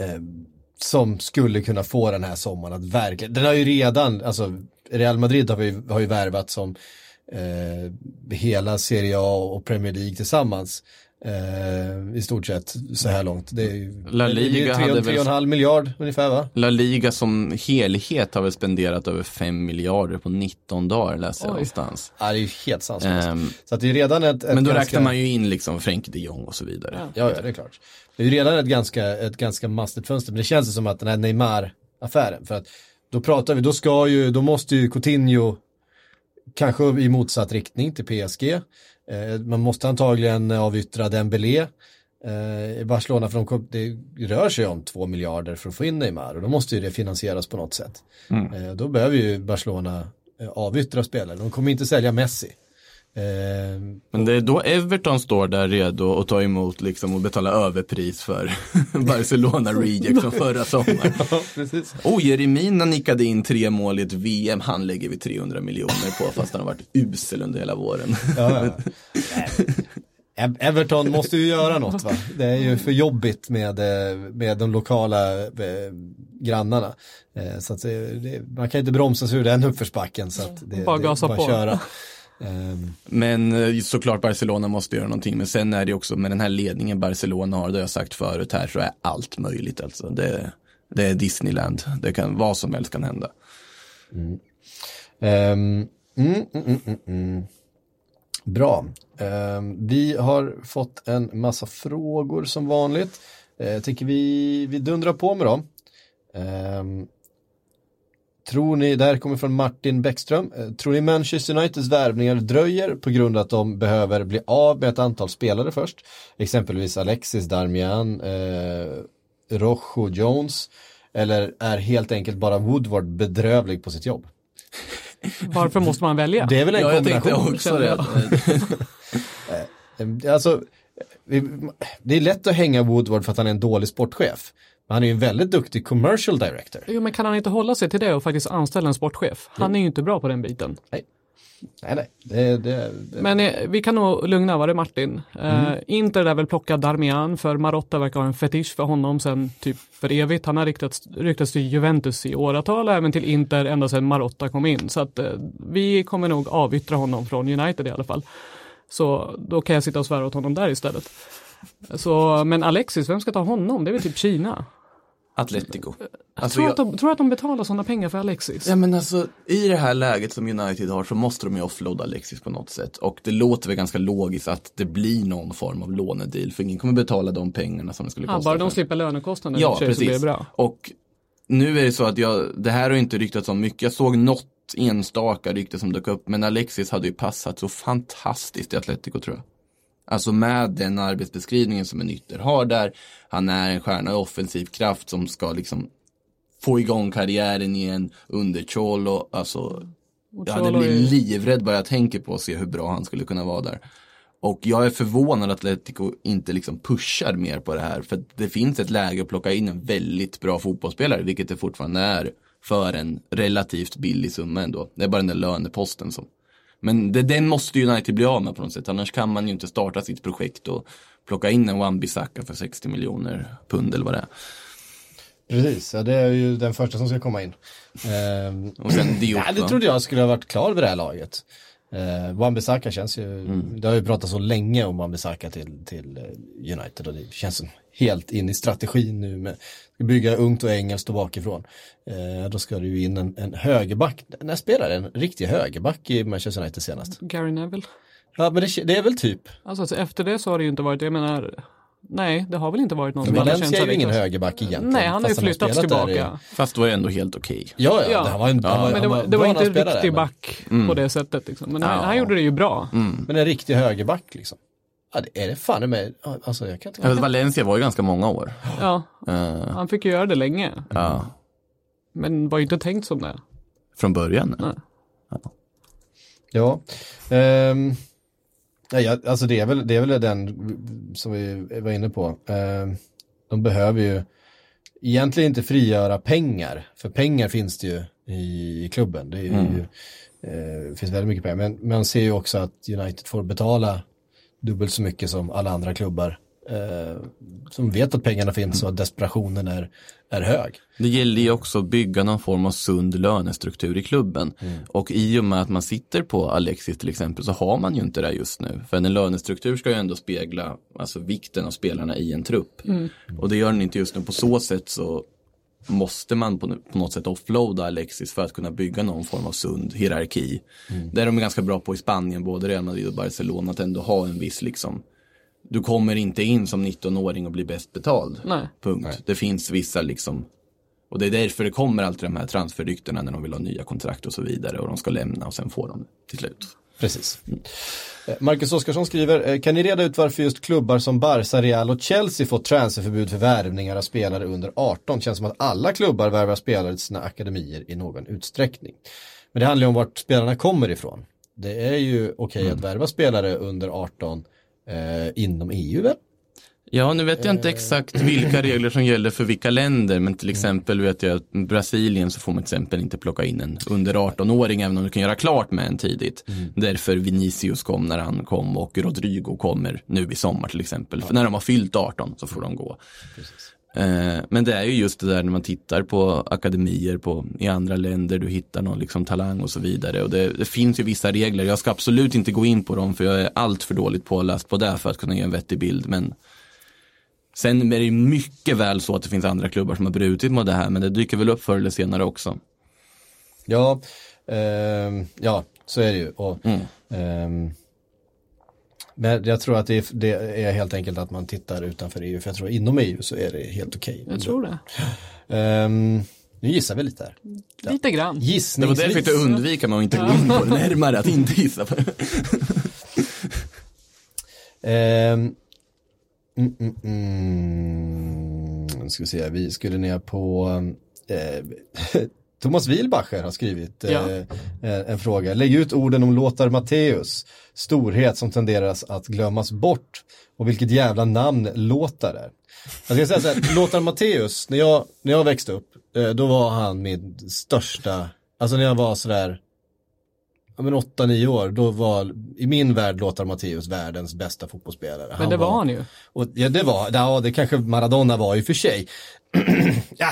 Eh, som skulle kunna få den här sommaren att verkligen, den har ju redan, alltså Real Madrid har ju, har ju värvat som eh, hela Serie A och Premier League tillsammans. Eh, I stort sett så här långt. Det är ju La det är Liga tre, hade tre väl- och en halv miljard ungefär va? La Liga som helhet har väl spenderat över 5 miljarder på 19 dagar läste jag Oj. någonstans. Ja, det är ju helt sanslöst. Ehm, så att det är redan ett, ett men då ganska... räknar man ju in liksom Frenkie de Jong och så vidare. Ja, ja, det är klart. Det är ju redan ett ganska, ett ganska mastigt fönster, men det känns som att den här Neymar-affären, för att då pratar vi, då ska ju, då måste ju Coutinho, kanske i motsatt riktning till PSG, eh, man måste antagligen avyttra Dembélé eh, i Barcelona, för de, det rör sig om två miljarder för att få in Neymar, och då måste ju det finansieras på något sätt. Eh, då behöver ju Barcelona eh, avyttra spelare, de kommer inte sälja Messi. Eh, Men det är då Everton står där redo att ta emot liksom och betala överpris för Barcelona reject från förra sommaren. precis. Oh, Jeremina nickade in tre mål i ett VM, han lägger vi 300 miljoner på fast han har varit usel under hela våren. Ja, ja. Ev- Everton måste ju göra något va? Det är ju för jobbigt med, eh, med de lokala eh, grannarna. Så att det, man kan inte bromsa sig ur den uppförsbacken så att det, Bara det, gasa bara på. köra. Ehm, Men eh, såklart Barcelona måste göra någonting, men sen är det också med den här ledningen Barcelona har, det har jag sagt förut här, så är allt möjligt alltså. Det, det är Disneyland, det kan, vad som helst kan hända. mm, mm, mm, mm. Bra. Ehm, vi har fått en massa frågor som vanligt. Eh, Jag tycker vi, vi dundrar på med dem. Tror ni, det här kommer från Martin Bäckström, eh, tror ni Manchester Uniteds värvningar dröjer på grund av att de behöver bli av med ett antal spelare först? Exempelvis Alexis, Darmian, eh, Rojo, Jones. Eller är helt enkelt bara Woodward bedrövlig på sitt jobb? Varför måste man välja? Det är väl en Ja, jag kombination. också det. Eh, Alltså, det är lätt att hänga Woodward för att han är en dålig sportchef. Han är ju en väldigt duktig commercial director. Jo, men kan han inte hålla sig till det och faktiskt anställa en sportchef? Han är ju inte bra på den biten. Nej, nej, det, det, det. Men eh, vi kan nog lugna, var det Martin? Eh, Inter lär väl plocka Darmian, för Marotta verkar ha en fetisch för honom sen typ för evigt. Han har ryktats, ryktats till Juventus i åratal och även till Inter ända sedan Marotta kom in. Så att eh, vi kommer nog avyttra honom från United i alla fall. Så då kan jag sitta och svära åt honom där istället. Så, men Alexis, vem ska ta honom? Det är väl typ Kina? Atletico. Alltså, tror, jag- att de, tror att de betalar sådana pengar för Alexis? Ja men alltså i det här läget som United har så måste de ju offloada Alexis på något sätt. Och det låter väl ganska logiskt att det blir någon form av lånedeal. För ingen kommer betala de pengarna som det skulle Ja, kosta. bara de slipper och Ja, sig så blir det precis. bra. Och nu är det så att jag, det här har inte ryktats om mycket. Jag såg något enstaka rykte som dök upp. Men Alexis hade ju passat så fantastiskt i Atletico tror jag. Alltså med den arbetsbeskrivningen som en ytter har där. Han är en stjärna i offensiv kraft som ska liksom få igång karriären igen under Cholo. Alltså, jag hade blivit livrädd bara jag tänker på att se hur bra han skulle kunna vara där. Och jag är förvånad att Atletico inte liksom pushar mer på det här. För det finns ett läge att plocka in en väldigt bra fotbollsspelare, vilket det fortfarande är för en relativt billig summa ändå. Det är bara den där löneposten som. Men det, den måste ju United bli av med på något sätt. Annars kan man ju inte starta sitt projekt och plocka in en Wan-Bissaka för 60 miljoner pund eller vad det är. Precis, ja, det är ju den första som ska komma in. Ehm, Och sen Diop, ja, det va? trodde jag skulle ha varit klar vid det här laget. Uh, Wan-Bissaka känns ju, det har ju pratat så länge om Wan-Bissaka till, till eh, United och det känns som helt in i strategin nu med att bygga ungt och engelskt och bakifrån. Eh, då ska det ju in en, en högerback, när spelar en riktig högerback i Manchester United senast? Gary Neville. Ja men det, det är väl typ, Alltså, alltså efter det så har det ju inte varit, jag menar, nej det har väl inte varit någon som Valencia känns är ju ingen högerback egentligen. Nej, han har ju flyttats där i- tillbaka. Fast var det ändå helt okej. Ja, ja, Ja. han var en, han var, Men det han var, det var inte han en riktig men- back på det sättet liksom. Men han, Ja. han gjorde det ju bra. Men en riktig högerback liksom. Ja, det är det fan med, alltså jag kan inte... Ja, Valencia var ju ganska många år. Ja, Eh, han fick ju göra det länge. ja, Men var ju inte tänkt som det. från början. Nej. Ja. Ehm, nej, ja, alltså det är, väl, det är väl den som vi var inne på. Ehm, de behöver ju egentligen inte frigöra pengar. För pengar finns det ju i, i klubben. Det ju, eh, det finns väldigt mycket pengar. Men man ser ju också att United får betala dubbelt så mycket som alla andra klubbar. Eh, som vet att pengarna finns och att desperationen är, är hög. Det gäller ju också att bygga någon form av sund lönestruktur i klubben. Och i och med att man sitter på Alexis till exempel så har man ju inte det just nu. För en lönestruktur ska ju ändå spegla alltså, vikten av spelarna i en trupp. Och det gör den inte just nu. På så sätt så måste man på, på något sätt offloada Alexis för att kunna bygga någon form av sund hierarki. Det är de ganska bra på i Spanien, både Real Madrid och Barcelona, att ändå ha en viss liksom du kommer inte in som 19-åring och blir bäst betald. Nej. Punkt. Det finns vissa liksom och det är därför det kommer alltid de här transferryktena när de vill ha nya kontrakt och så vidare och de ska lämna och sen får de till slut. Precis. Eh, Marcus Oskarsson skriver, eh, kan ni reda ut varför just klubbar som Barca, Real och Chelsea fått transferförbud för värvningar av spelare under 18? Känns som att alla klubbar värvar spelare till sina akademier i någon utsträckning. Men det handlar ju om vart spelarna kommer ifrån. Det är ju okej att värva spelare under 18 eh, inom EU väl? Ja, nu vet jag inte exakt vilka regler som gäller för vilka länder, men till exempel vet jag att Brasilien så får man till exempel inte plocka in en under 18-åring, även om du kan göra klart med en tidigt. Därför Vinicius kom när han kom och Rodrigo kommer nu i sommar till exempel. För när de har fyllt 18 så får de gå. Eh, Men det är ju just det där när man tittar på akademier på, i andra länder, du hittar någon liksom talang och så vidare. Och det, det finns ju vissa regler, jag ska absolut inte gå in på dem för jag är allt för dåligt påläst på det för att kunna ge en vettig bild. Men sen är det mycket väl så att det finns andra klubbar som har brutit mot det här, men det dyker väl upp förr eller senare också. Ja, ehm, ja så är det ju. Och, ehm, men jag tror att det är, det är helt enkelt att man tittar utanför EU, för jag tror inom EU så är det helt okej. Jag tror det. Ehm, nu gissar vi lite här. Lite grann. Det var Gissningsvis. därför jag fick undvika med att inte gå in på närmare, att inte gissa på. Ehm, mm, mm, mm. Nu ska vi se, vi skulle ner på eh, Thomas Wilbacher har skrivit Ja. eh, eh, en fråga. Lägg ut orden om Lothar Matthäus, storhet som tenderar att glömmas bort och vilket jävla namn Lothar är. Jag ska säga så här, Lothar Matthäus, när jag, när jag växte upp, eh, då var han min största, alltså när jag var sådär ja, men 8-9 år, då var i min värld Lothar Matthäus världens bästa fotbollsspelare. Men det var han ju. Och, ja, det var, ja, det kanske Maradona var i och för sig. ja,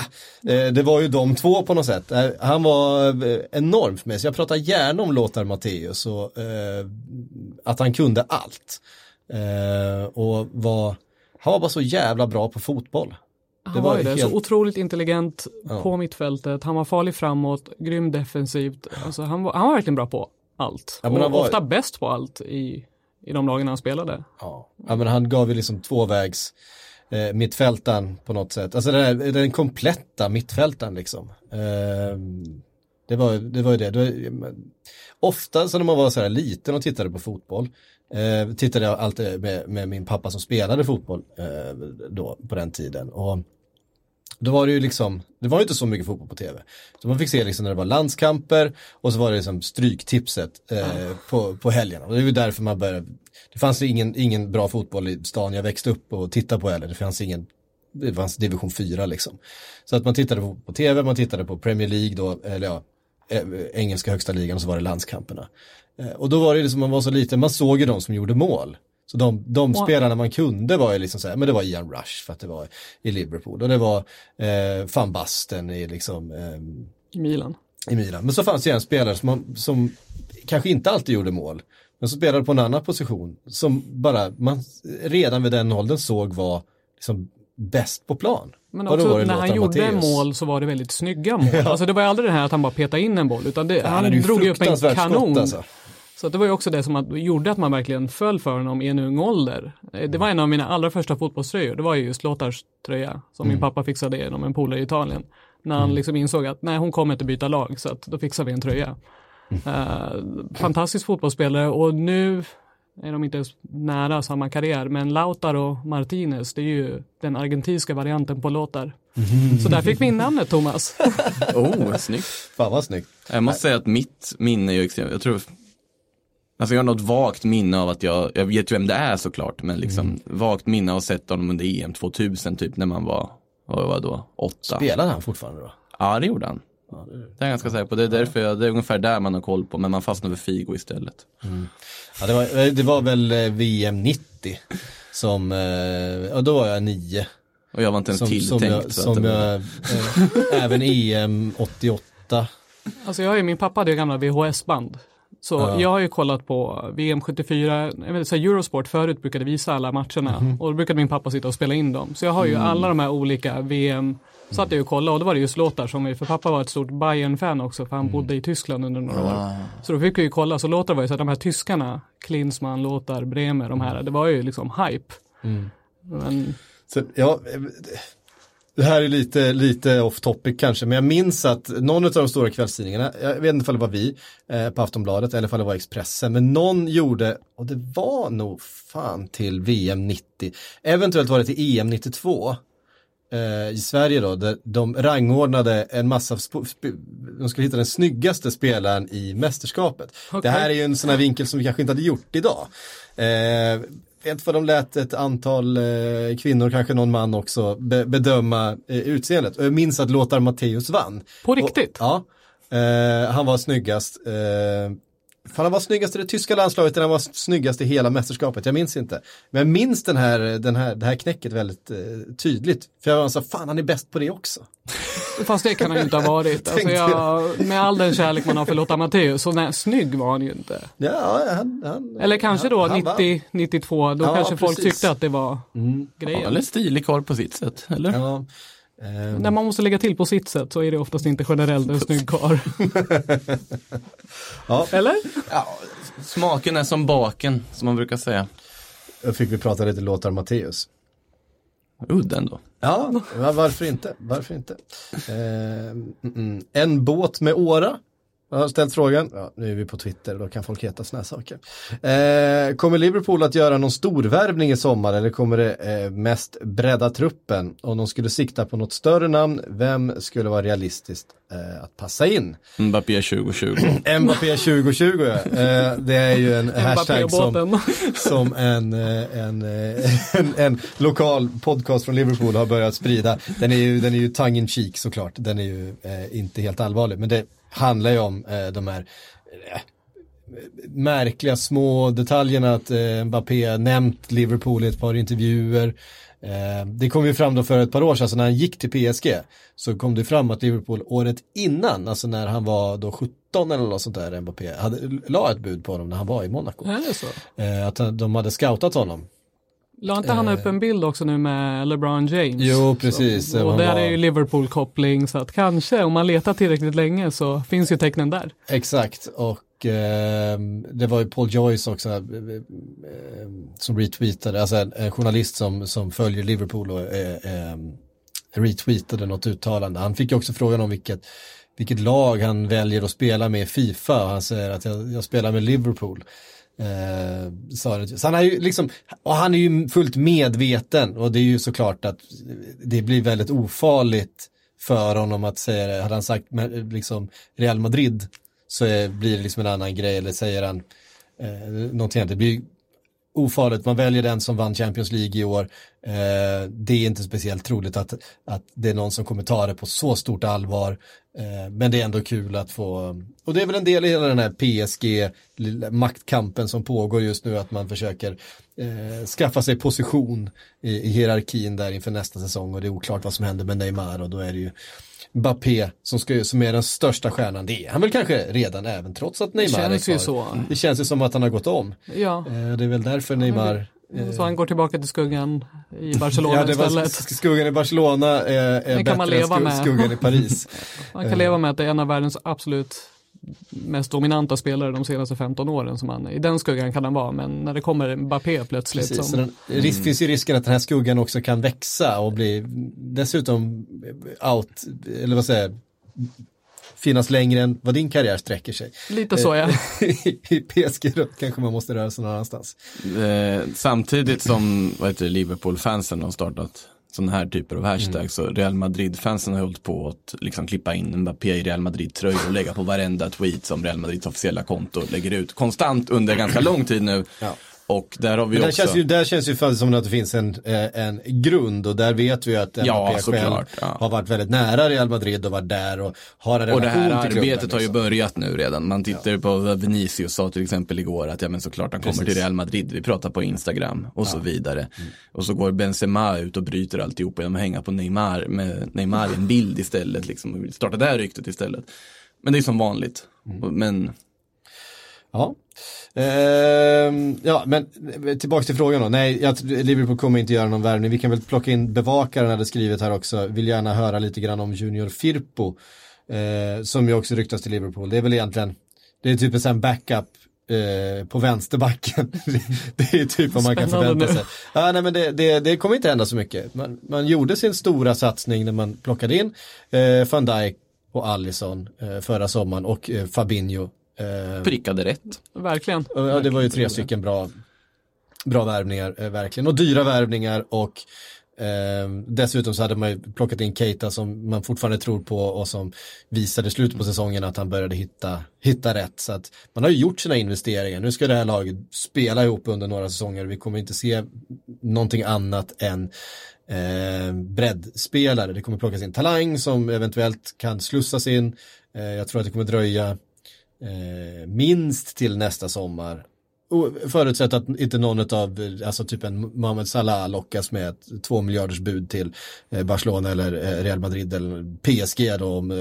eh, det var ju de två på något sätt. Eh, Han var eh, enorm för mig, så jag pratar gärna om Lothar Matthäus och eh, att han kunde allt. Eh, och var, han var bara så jävla bra på fotboll. Han var var ju det. helt- Så otroligt intelligent Ja. på mittfältet. Han var farlig framåt, grym defensivt. Alltså, han, var, han var verkligen bra på allt. Ja, och han var- ofta bäst på allt i, i de lagen han spelade. Ja, ja men han gav ju liksom tvåvägs eh, mittfältaren på något sätt. Alltså den, här- den kompletta mittfältaren liksom. Eh, Det var, det var ju det. det var, ofta så när man var så här liten och tittade på fotboll, eh, tittade jag alltid med, med min pappa som spelade fotboll eh, då på den tiden. Och då var det ju liksom, det var ju inte så mycket fotboll på tv. Så man fick se liksom när det var landskamper och så var det liksom stryktipset eh, på, på helgerna. Och det var ju därför man började, det fanns ju ingen, ingen bra fotboll i stan jag växte upp och tittade på heller. Det fanns ingen, det fanns division 4 liksom. Så att man tittade på, på tv, man tittade på Premier League då, eller ja, eh, engelska högsta ligan och så var det landskamperna. Eh, och då var det liksom, man var så liten, man såg ju de som gjorde mål. Så de, de spelarna man kunde var ju liksom så här, men det var Ian Rush för att det var i Liverpool och det var eh, van Basten i liksom I Milan. i Milan. Men så fanns det en spelare som, man, som kanske inte alltid gjorde mål, men som spelade på en annan position som bara man redan vid den åldern såg var liksom bäst på plan. Men också när Lothar han gjorde mål så var det väldigt snygga mål. Alltså det var aldrig det här att han bara petade in en boll utan det, Han han, ju drog ju upp en kanon. skott alltså. Så det var ju också det som att, gjorde att man verkligen föll för honom i en ung ålder. Eh, Det var en av mina allra första fotbollströjor. Det var ju just Lothars tröja som Mm. min pappa fixade genom en polare i Italien. När han liksom insåg att nej, hon kommer inte byta lag så att då fixar vi en tröja. Mm. Eh, fantastisk fotbollsspelare och nu är de inte ens nära samma karriär men Lautaro Martinez det är ju den argentinska varianten på Lothar. Mm. Så där fick vi in namnet Thomas. Oh, snyggt. Fan vad snyggt. Jag måste säga att mitt minne är ju extremt, jag tror Alltså jag har något vagt minne av att jag, jag vet ju vem det är såklart, men liksom Mm. vagt minne av att sett honom under EM 2000 typ när man var, vad var det då, åtta. Spelade han fortfarande då? Ja, det gjorde han. Det är jag ganska säker på. Det är därför jag, det är ungefär där man har koll på, men man fastnar för Figo istället. Ja, det, var, det var väl eh, VM 90 som, eh, ja då var jag nio. Och jag var inte ens Som, som tilltänkt. jag, som det var- jag eh, även EM 88. Alltså jag har ju, min pappa hade ju gamla VHS-band. Så Ja. jag har ju kollat på VM 74, jag vet, så Eurosport förut brukade visa alla matcherna Mhm. och då brukade min pappa sitta och spela in dem. Så jag har ju Mm. alla de här olika VM, satt jag och kollade och då var det just låtar som, vi- för pappa var ett stort Bayern-fan också för han Mm. bodde i Tyskland under några Ah. år. Så då fick vi ju kolla, så låtar var ju så att de här tyskarna, Klinsmann, låtar, Bremer, de här, det var ju liksom hype. Mm. Men Så, ja, det här är lite, lite off topic kanske, men jag minns att någon av de stora kvällstidningarna, jag vet inte om det var vi eh, på Aftonbladet eller om det var Expressen, men någon gjorde, och det var nog fan till VM 90, eventuellt var det till EM 92, eh, i Sverige då, där de rangordnade en massa, de skulle hitta den snyggaste spelaren i mästerskapet. Det här är ju en sån här vinkel som vi kanske inte hade gjort idag. Eh, inte vad de lät ett antal eh, kvinnor, kanske någon man också, be- bedöma eh, utseendet. Och jag minns att Lothar Matthäus vann. på riktigt? Och, ja, eh, han var snyggast. Eh, Fan, han var snyggast i det tyska landslaget eller han var snyggast i hela mästerskapet, jag minns inte. Men jag minns den här, den här, det här knäcket väldigt eh, tydligt. För jag var så fan han är bäst på det också. Fast det kan han ju inte ha varit. Alltså jag, med all den kärlek man har för Lotta Matteus, så nej, snygg var han ju inte. Ja, han, han, Eller kanske då han, han vann. 90, 92, då Ja, kanske folk precis. tyckte att det var Mm. Ja, grejen. eller stilig karl på sitt sätt, eller? Ja, När man måste lägga till på sitt sätt så är det oftast inte generellt en snygg karl. ja, Eller? Ja, smaken är som baken, som man brukar säga. då fick vi prata lite Lothar Matthäus. Udda ändå. Ja, va- varför inte? Varför inte? Eh, mm. En båt med åra. Jag har ställt frågan. Ja, nu är vi på Twitter, då kan folk heta såna här saker. Eh, kommer Liverpool att göra någon storvärvning i sommar eller kommer det eh, mest bredda truppen? Om de skulle sikta på något större namn, vem skulle vara realistiskt eh, att passa in? Mbappé 2020. Mbappé 2020, ja. eh, det är ju en hashtag som, som en, eh, en, eh, en, en lokal podcast från Liverpool har börjat sprida. Den är ju, den är ju tongue in cheek såklart, den är ju eh, inte helt allvarlig, men det handlar ju om eh, de här eh, märkliga små detaljerna att eh, Mbappé nämnt Liverpool i ett par intervjuer. Eh, det kom ju fram då för ett par år sedan, så när han gick till PSG så kom det fram att Liverpool året innan, alltså när han var då 17 eller något sånt där, Mbappé, hade, la ett bud på honom när han var i Monaco. Så? Eh, att han- de hade scoutat honom. La inte han upp en bild också nu med LeBron James? Jo, precis. Så, och där var- är ju Liverpool-koppling så att kanske om man letar tillräckligt länge så finns ju tecknen där. Exakt, och eh, det var ju Paul Joyce också eh, eh, som retweetade, alltså en, journalist som, som följer Liverpool och eh, eh, retweetade något uttalande. Han fick ju också frågan om vilket, vilket lag han väljer att spela med i Fifa. Han säger att jag, jag spelar med Liverpool. Eh, så han är ju liksom, och han är ju fullt medveten och det är ju såklart att det blir väldigt ofarligt för honom att säga det. Hade han sagt liksom Real Madrid så är, blir det liksom en annan grej eller säger han eh, någonting annat. Det blir ofarligt, man väljer den som vann Champions League i år. Eh, det är inte speciellt troligt att, att det är någon som kommer ta det på så stort allvar. Eh, men det är ändå kul att få, och det är väl en del i hela den här PSG maktkampen som pågår just nu, att man försöker eh, skaffa sig position i, i hierarkin där inför nästa säsong och det är oklart vad som händer med Neymar och då är det ju Mbappé som, ska, som är den största stjärnan. Det är han väl kanske redan även trots att Neymar känns är ju kvar. så. Det känns ju som att han har gått om. Ja, Eh, Det är väl därför Neymar eh, så han går tillbaka till skuggan i Barcelona Ja, det var istället. sk- skuggan i Barcelona är, är Det bättre än skuggan i Paris. Man kan leva med att det är en av världens absolut mest dominanta spelare de senaste 15 åren som han, i den skuggan kan han vara, men när det kommer Mbappé plötsligt Precis, så som, den, risk, finns ju risken att den här skuggan också kan växa och bli dessutom out, eller vad säger jag, finnas längre än vad din karriär sträcker sig. lite så ja. I PSG kanske man måste röra sig någon annanstans. Eh, samtidigt som vad heter det, Liverpool-fansen har startat sådana här typer av hashtags Mm. så Real Madrid-fansen har hållit på att liksom klippa in Mbappé i Real Madrid-tröjor och lägga på varenda tweet som Real Madrids officiella konto lägger ut konstant under ganska lång tid nu. Ja. Och där har vi där också känns, ju, där känns ju som att det finns en, eh, en grund och där vet vi ju att Ja, själv ja. har varit väldigt nära Real Madrid och varit där och har en Och det här arbetet har ju liksom. börjat nu redan. Man tittar på vad Vinicius sa till exempel igår att ja men såklart han kommer Precis. till Real Madrid. Vi pratar på Instagram och så vidare. Och så går Benzema ut och bryter alltihop genom att hänga på Neymar med Neymar i en bild istället. Liksom. Starta det här ryktet istället. Men det är som vanligt. Men Ja. Ehm, ja, men tillbaka till frågan då. Nej, jag, Liverpool kommer inte göra någon värvning. Vi kan väl plocka in bevakaren hade skrivit här också. Vill gärna höra lite grann om Junior Firpo. Eh, som ju också ryktas till Liverpool. Det är väl egentligen, det är typ en sån backup eh, på vänsterbacken. det är typ vad man kan förvänta sig. Ja, nej, men det, det, det kommer inte hända så mycket. Man, man gjorde sin stora satsning när man plockade in eh, van Dijk och Allison eh, förra sommaren och eh, Fabinho. Eh, prickade rätt. Verkligen. Ja, det var ju tre stycken bra, bra värvningar, eh, verkligen. Och dyra värvningar och eh, dessutom så hade man ju plockat in Keita som man fortfarande tror på och som visade i slutet på säsongen att han började hitta, hitta rätt. Så att man har ju gjort sina investeringar. Nu ska det här laget spela ihop under några säsonger. Vi kommer inte se någonting annat än eh, breddspelare. Det kommer plockas in talang som eventuellt kan slussas in. Eh, jag tror att det kommer dröja eh, minst till nästa sommar. Och Förutsatt att inte någon av, alltså typ en Mohamed Salah lockas med ett två miljarders bud till eh, Barcelona eller eh, Real Madrid eller PSG då om eh,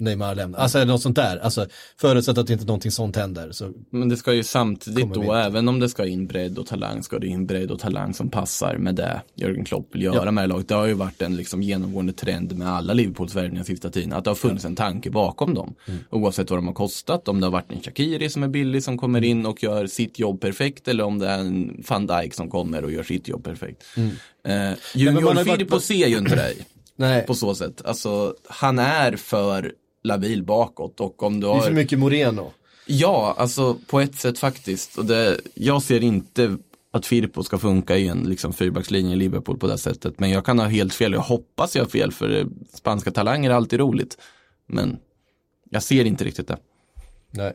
Neymar lämnar. Alltså något sånt där. Alltså förutsatt att inte någonting sånt händer. Så, Men det ska ju samtidigt då, även om det ska in bredd och talang, ska det in bredd och talang som passar med det Jörgen Klopp vill göra Ja. med det laget. Det har ju varit en liksom genomgående trend med alla Liverpools värvningar sista tiden, att det har funnits en tanke bakom dem. Mm. Oavsett vad de har kostat, om det har varit en Shakiri som är billig som kommer in och gör sitt jobb perfekt, eller om det är en van Dijk som kommer och gör sitt jobb perfekt. Eh, Mm. men Junior ju varit- ser ju inte dig nej, på så sätt. Alltså, han är för labil bakåt och om du det är har... för mycket Moreno. Ja, alltså på ett sätt faktiskt. Och det, jag ser inte att Firpo ska funka i en liksom, fyrbackslinje i Liverpool på det sättet. Men jag kan ha helt fel. Jag hoppas jag har fel för eh, spanska talanger är alltid roligt. Men jag ser inte riktigt det. Nej.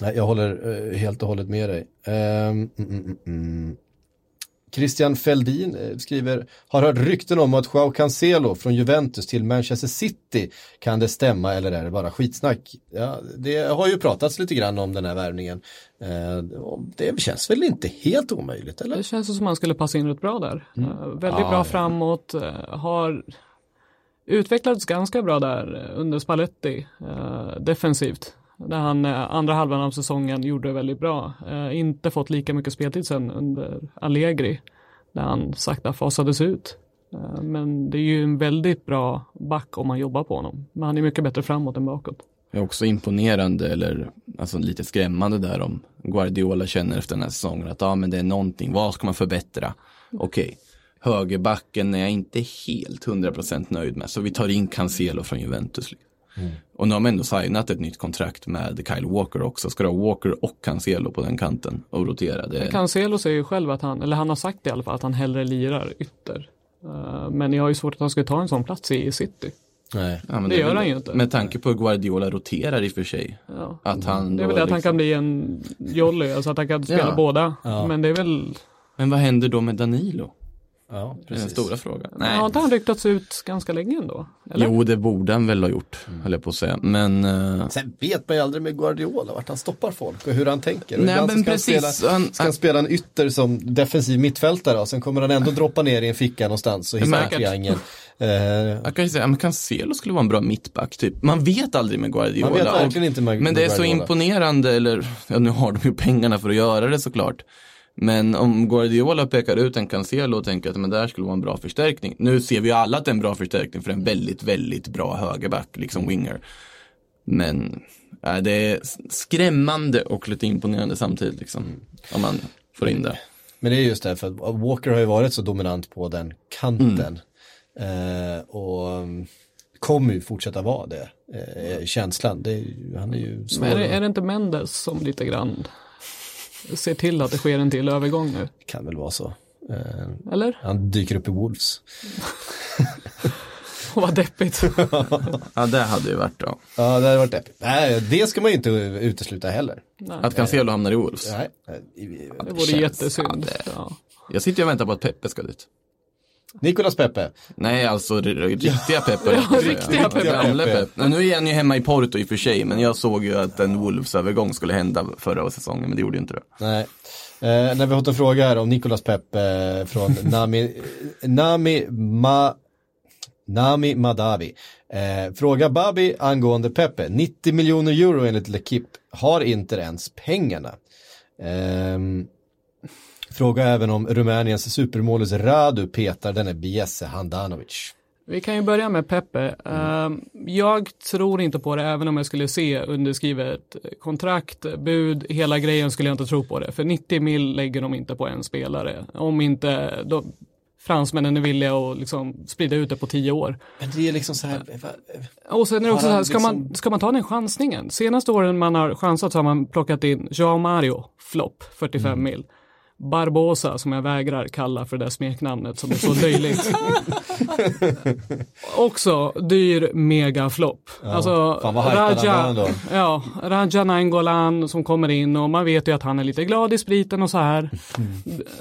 Nej, jag håller eh, helt och hållet med dig. Ehm, mm, mm, mm. Christian Feldin eh, skriver, har hört rykten om att Joao Cancelo från Juventus till Manchester City, kan det stämma eller är det bara skitsnack? Ja, det har ju pratats lite grann om den här värvningen. Eh, det känns väl inte helt omöjligt, eller? Det känns som att man skulle passa in rätt bra där. Eh, väldigt Ah, bra ja. framåt, har utvecklats ganska bra där under Spalletti defensivt. Där han eh, andra halvan av säsongen gjorde det väldigt bra. Eh, inte fått lika mycket speltid sen under Allegri. Där han sakta fasades ut. Eh, men det är ju en väldigt bra back om man jobbar på honom. Men han är mycket bättre framåt än bakåt. Det är också imponerande eller alltså, lite skrämmande där om Guardiola känner efter den här säsongen att ja, men det är någonting, vad ska man förbättra? Okej, högerbacken är jag inte helt 100% nöjd med. Så vi tar in Cancelo från Juventus. Liksom. Och nu har man ändå signat ett nytt kontrakt med Kyle Walker också. Ska du ha Walker och Cancelo på den kanten och rotera? Det... Cancelo säger ju själv att han, eller han har sagt det i alla fall, att han hellre lirar ytter. Eh, men jag har ju svårt att han ska ta en sån plats i City. Nej. Ja, men Det är gör väl- han ju inte. Med tanke på hur Guardiola roterar i och för sig. Ja. Att han Det är väl det att han liksom- kan bli en jolly, alltså att han kan spela Ja. båda. Ja. Men det är väl, Men vad händer då med Danilo? Ja, Det är den precis. stora frågan. har inte han ryktats ut ganska länge ändå? Eller? Jo, det borde han väl ha gjort, höll jag på att säga. Men, eh, Sen vet man ju aldrig med Guardiola vart han stoppar folk och hur han tänker. Och Nej, men så ska precis. Han spela, Han- ska han spela en ytter som defensiv mittfältare och sen kommer han ändå droppa ner i en ficka någonstans och hitta en triangel. Eh, jag kan ju säga, men Cancelo skulle vara en bra mittback, typ. Man vet aldrig med Guardiola. Man vet verkligen inte med- Men det med är så imponerande, eller, ja nu har de ju pengarna för att göra det såklart. Men om Guardiola pekar ut en Cancelo och tänker att men det här skulle vara en bra förstärkning. Nu ser vi alla att det är en bra förstärkning för en väldigt, väldigt bra högerback, liksom winger. Men äh, det är skrämmande och lite imponerande samtidigt, liksom. Om man får in det. Men det är just det, för att Walker har ju varit så dominant på den kanten. Eh, och mm, kommer ju fortsätta vara det, eh, känslan. Det är, han är ju svår. Men är det, är det inte Mendes som lite grann ser till att det sker en till övergång nu? kan väl vara så. Eh, Eller? han dyker upp i Wolves. Och vad deppigt. Ja, det hade ju varit ja. Ja, det hade varit deppigt. Nej, det ska man ju inte utesluta heller. Att Cancelo hamnar i Wolves. Nej, Det vore känns- jättesynd. ja, det- Ja. Jag sitter ju och väntar på att Peppe ska dit. Nicolas Pepe. Nej, alltså riktiga Peppe. Ja, riktiga Peppe. Peppe. Nej, Nu är han ju hemma i Porto i och för sig, men jag såg ju att en Wolves-övergång skulle hända förra säsongen, men det gjorde ju inte det. Nej. Eh, när vi har fått en fråga här om Nicolas Pepe eh, från Nami, Nami, Ma, Nami Madavi. Eh, fråga Babi angående Pepe. 90 miljoner euro enligt L'Equipe. Har inte ens pengarna. Ehm, fråga även om Rumäniens supermålis Radu petar denne Biese Handanovic. Vi kan ju börja med Pepe. Ehm, jag tror inte på det, även om jag skulle se underskrivet kontrakt, bud, hela grejen skulle jag inte tro på det. För 90 mil lägger de inte på en spelare. Om inte de, fransmännen är villiga att liksom sprida ut det på tio år. Men det är liksom så här, Och sen är det också så här, ska, man, liksom- ska man ta den chansningen? Senaste åren man har chansat så har man plockat in Joao Mario, flopp, 45 Mm. mil. Barbosa, som jag vägrar kalla för det smeknamnet som är så löjligt. Också dyr megaflopp. alltså, han var ändå. ja, Raja Nainggolan som kommer in och man vet ju att han är lite glad i spriten och så här.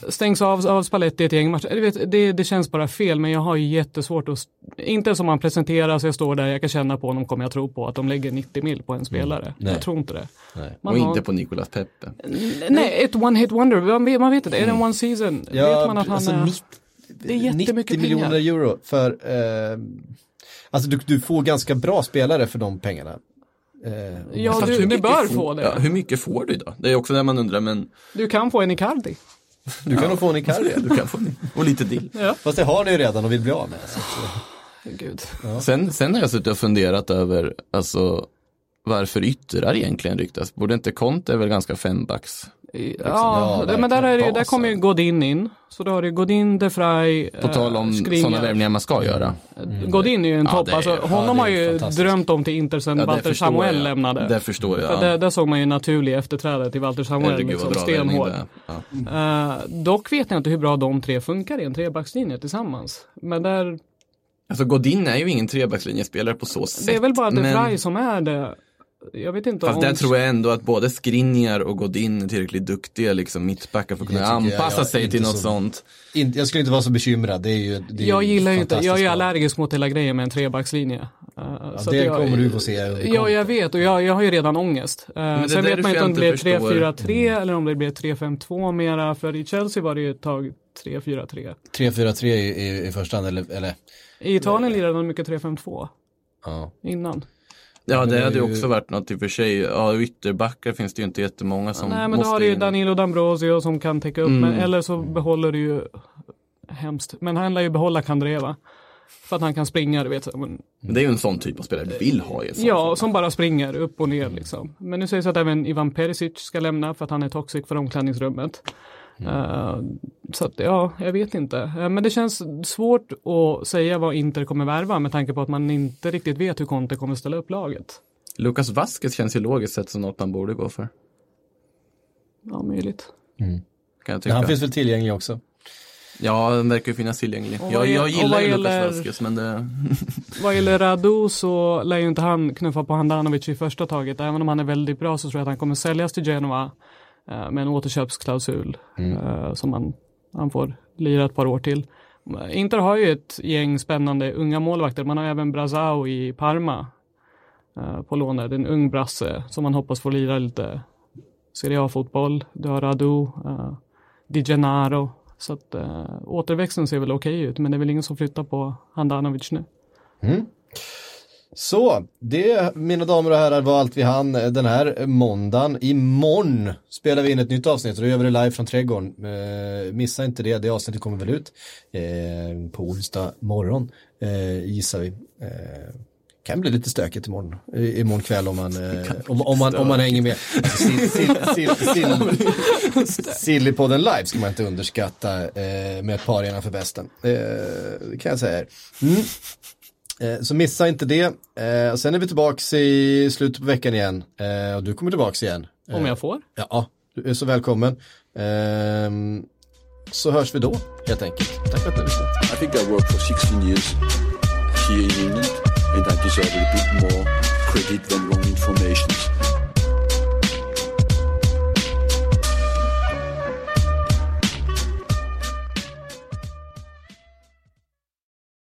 Stängs av av Spalletti ett gäng matcher. Vet, det, det känns bara fel, men jag har ju jättesvårt att, inte som han presenterar så jag står där, jag kan känna på honom, kommer jag tro på att de lägger 90 mil på en spelare. Nej. Jag tror inte det. Nej. Man och har- inte på Nicolas Peppe. Nej, ett one hit wonder, man vet, man vet inte, är det en one season? vet man att han alltså är... 90, det är jättemycket 90 miljoner pengar. euro för, eh, alltså du, du får ganska bra spelare för de pengarna. Eh, Ja, du, du bör få det. Ja, hur mycket får du då? Det är också det man undrar, men Du kan få en Icardi. du kan nog få en Icardi. du kan få och lite till. Fast det har ni ju redan och vill bli av med. Så. Gud. Sen, sen har jag suttit och funderat över, alltså varför yttrar egentligen ryktas? Borde inte Conte är väl ganska fembacks? Ja, Ja, det- men där, är det, där kommer ju Godin in. Så då har du Godin, De Vrij, På tal om sådana värvningar man ska göra. Godin är ju en Ja, topp. är- alltså, ja, honom det har ju drömt om till Inter sen Ja, Walter Samuel jag. lämnade. Det förstår jag. För där, såg man ju naturlig efterträdare till Walter Samuel, Herregud liksom, stenhård. Ja. Eh, dock vet jag inte hur bra de tre funkar i en trebackslinje tillsammans. Men där, Alltså Godin är ju ingen trebackslinjespelare på så sätt. det är väl bara De men- Vrij som är det. Jag vet inte Fast om... där tror jag ändå att både Skriniar och Godin är tillräckligt duktiga liksom mittbackar för att kunna jag, anpassa ja, sig till något så- sånt. Inte, jag skulle inte vara så bekymrad, det är ju det är Jag gillar ju inte, jag är allergisk mot hela grejen med en trebackslinje. Uh, så det jag, kommer du få se Ja, jag vet och jag, jag har ju redan ångest. Uh, det sen vet man är inte om det jag blir inte förstår. 3-4-3 eller om det blir 3-5-2 mera. För i Chelsea var det ju ett tag 3-4-3. 3-4-3 i, i, i första hand, eller, eller I Italien lirade de mycket 3-5-2 ja. innan. Ja, det det hade ju också varit något i och för sig. Ja, ytterbackar finns det ju inte jättemånga som Nej, men då måste har du ju. Danilo D'Ambrosio som kan täcka upp. Mm. Men, eller så behåller du ju, hemskt, men han lär ju behålla Kandreva. För att han kan springa, du vet. Men, Det är ju en sån typ av spelare du vill ha i sånt Ja, fall. som bara springer upp och ner liksom. Men nu sägs att även Ivan Perisic ska lämna för att han är toxic för omklädningsrummet. Eh, så att, ja, jag vet inte. Eh, men det känns svårt att säga vad Inter kommer värva med tanke på att man inte riktigt vet hur Conte kommer ställa upp laget. Lukas Vasquez känns ju logiskt sett som något man borde gå för. Ja, möjligt. Kan jag Men tycka. han finns väl tillgänglig också. Ja, den verkar ju finnas tillgänglig. Och Jag, gillar ju gäller- Lukas Vasquez, men det... Vad gäller Radu så lär ju inte han knuffa på Handanovic i första taget. Även om han är väldigt bra så tror jag att han kommer säljas till Genoa med en återköpsklausul eh, som han, han får lira ett par år till. Inter har ju ett gäng spännande unga målvakter. Man har även Brazao i Parma eh, på lån. där. Det är en ung brasse som man hoppas får lira lite Serie A-fotboll. Du har Radu, uh, Di Gennaro. Så att uh, återväxten ser väl okej ut, men det är väl ingen som flyttar på Handanovic nu. Så, det mina damer och herrar var allt vi hann den här måndagen. Imorgon spelar vi in ett nytt avsnitt och då gör vi det live från trädgården. Eh, missa inte det, det avsnittet kommer väl ut eh, på onsdag morgon eh, gissar vi. Eh, kan bli lite stökigt imorgon, eh, imorgon kväll om man, eh, om, om, man, om man hänger med. Alltså, sill, sill, sill, sill, Sillypodden live ska man inte underskatta eh, med ett par innanför västen. Eh, det kan jag säga. Mm. Eh, Så missa inte det. Eh, och Sen är vi tillbaks i slutet på veckan igen. Eh, Och du kommer tillbaks igen. Om jag får. Ja, du är så välkommen. Ehm, Så hörs vi då, helt enkelt. Tack för att ni lyssnade. I think I worked for 16 years here in England, and I deserve a bit more credit than wrong information.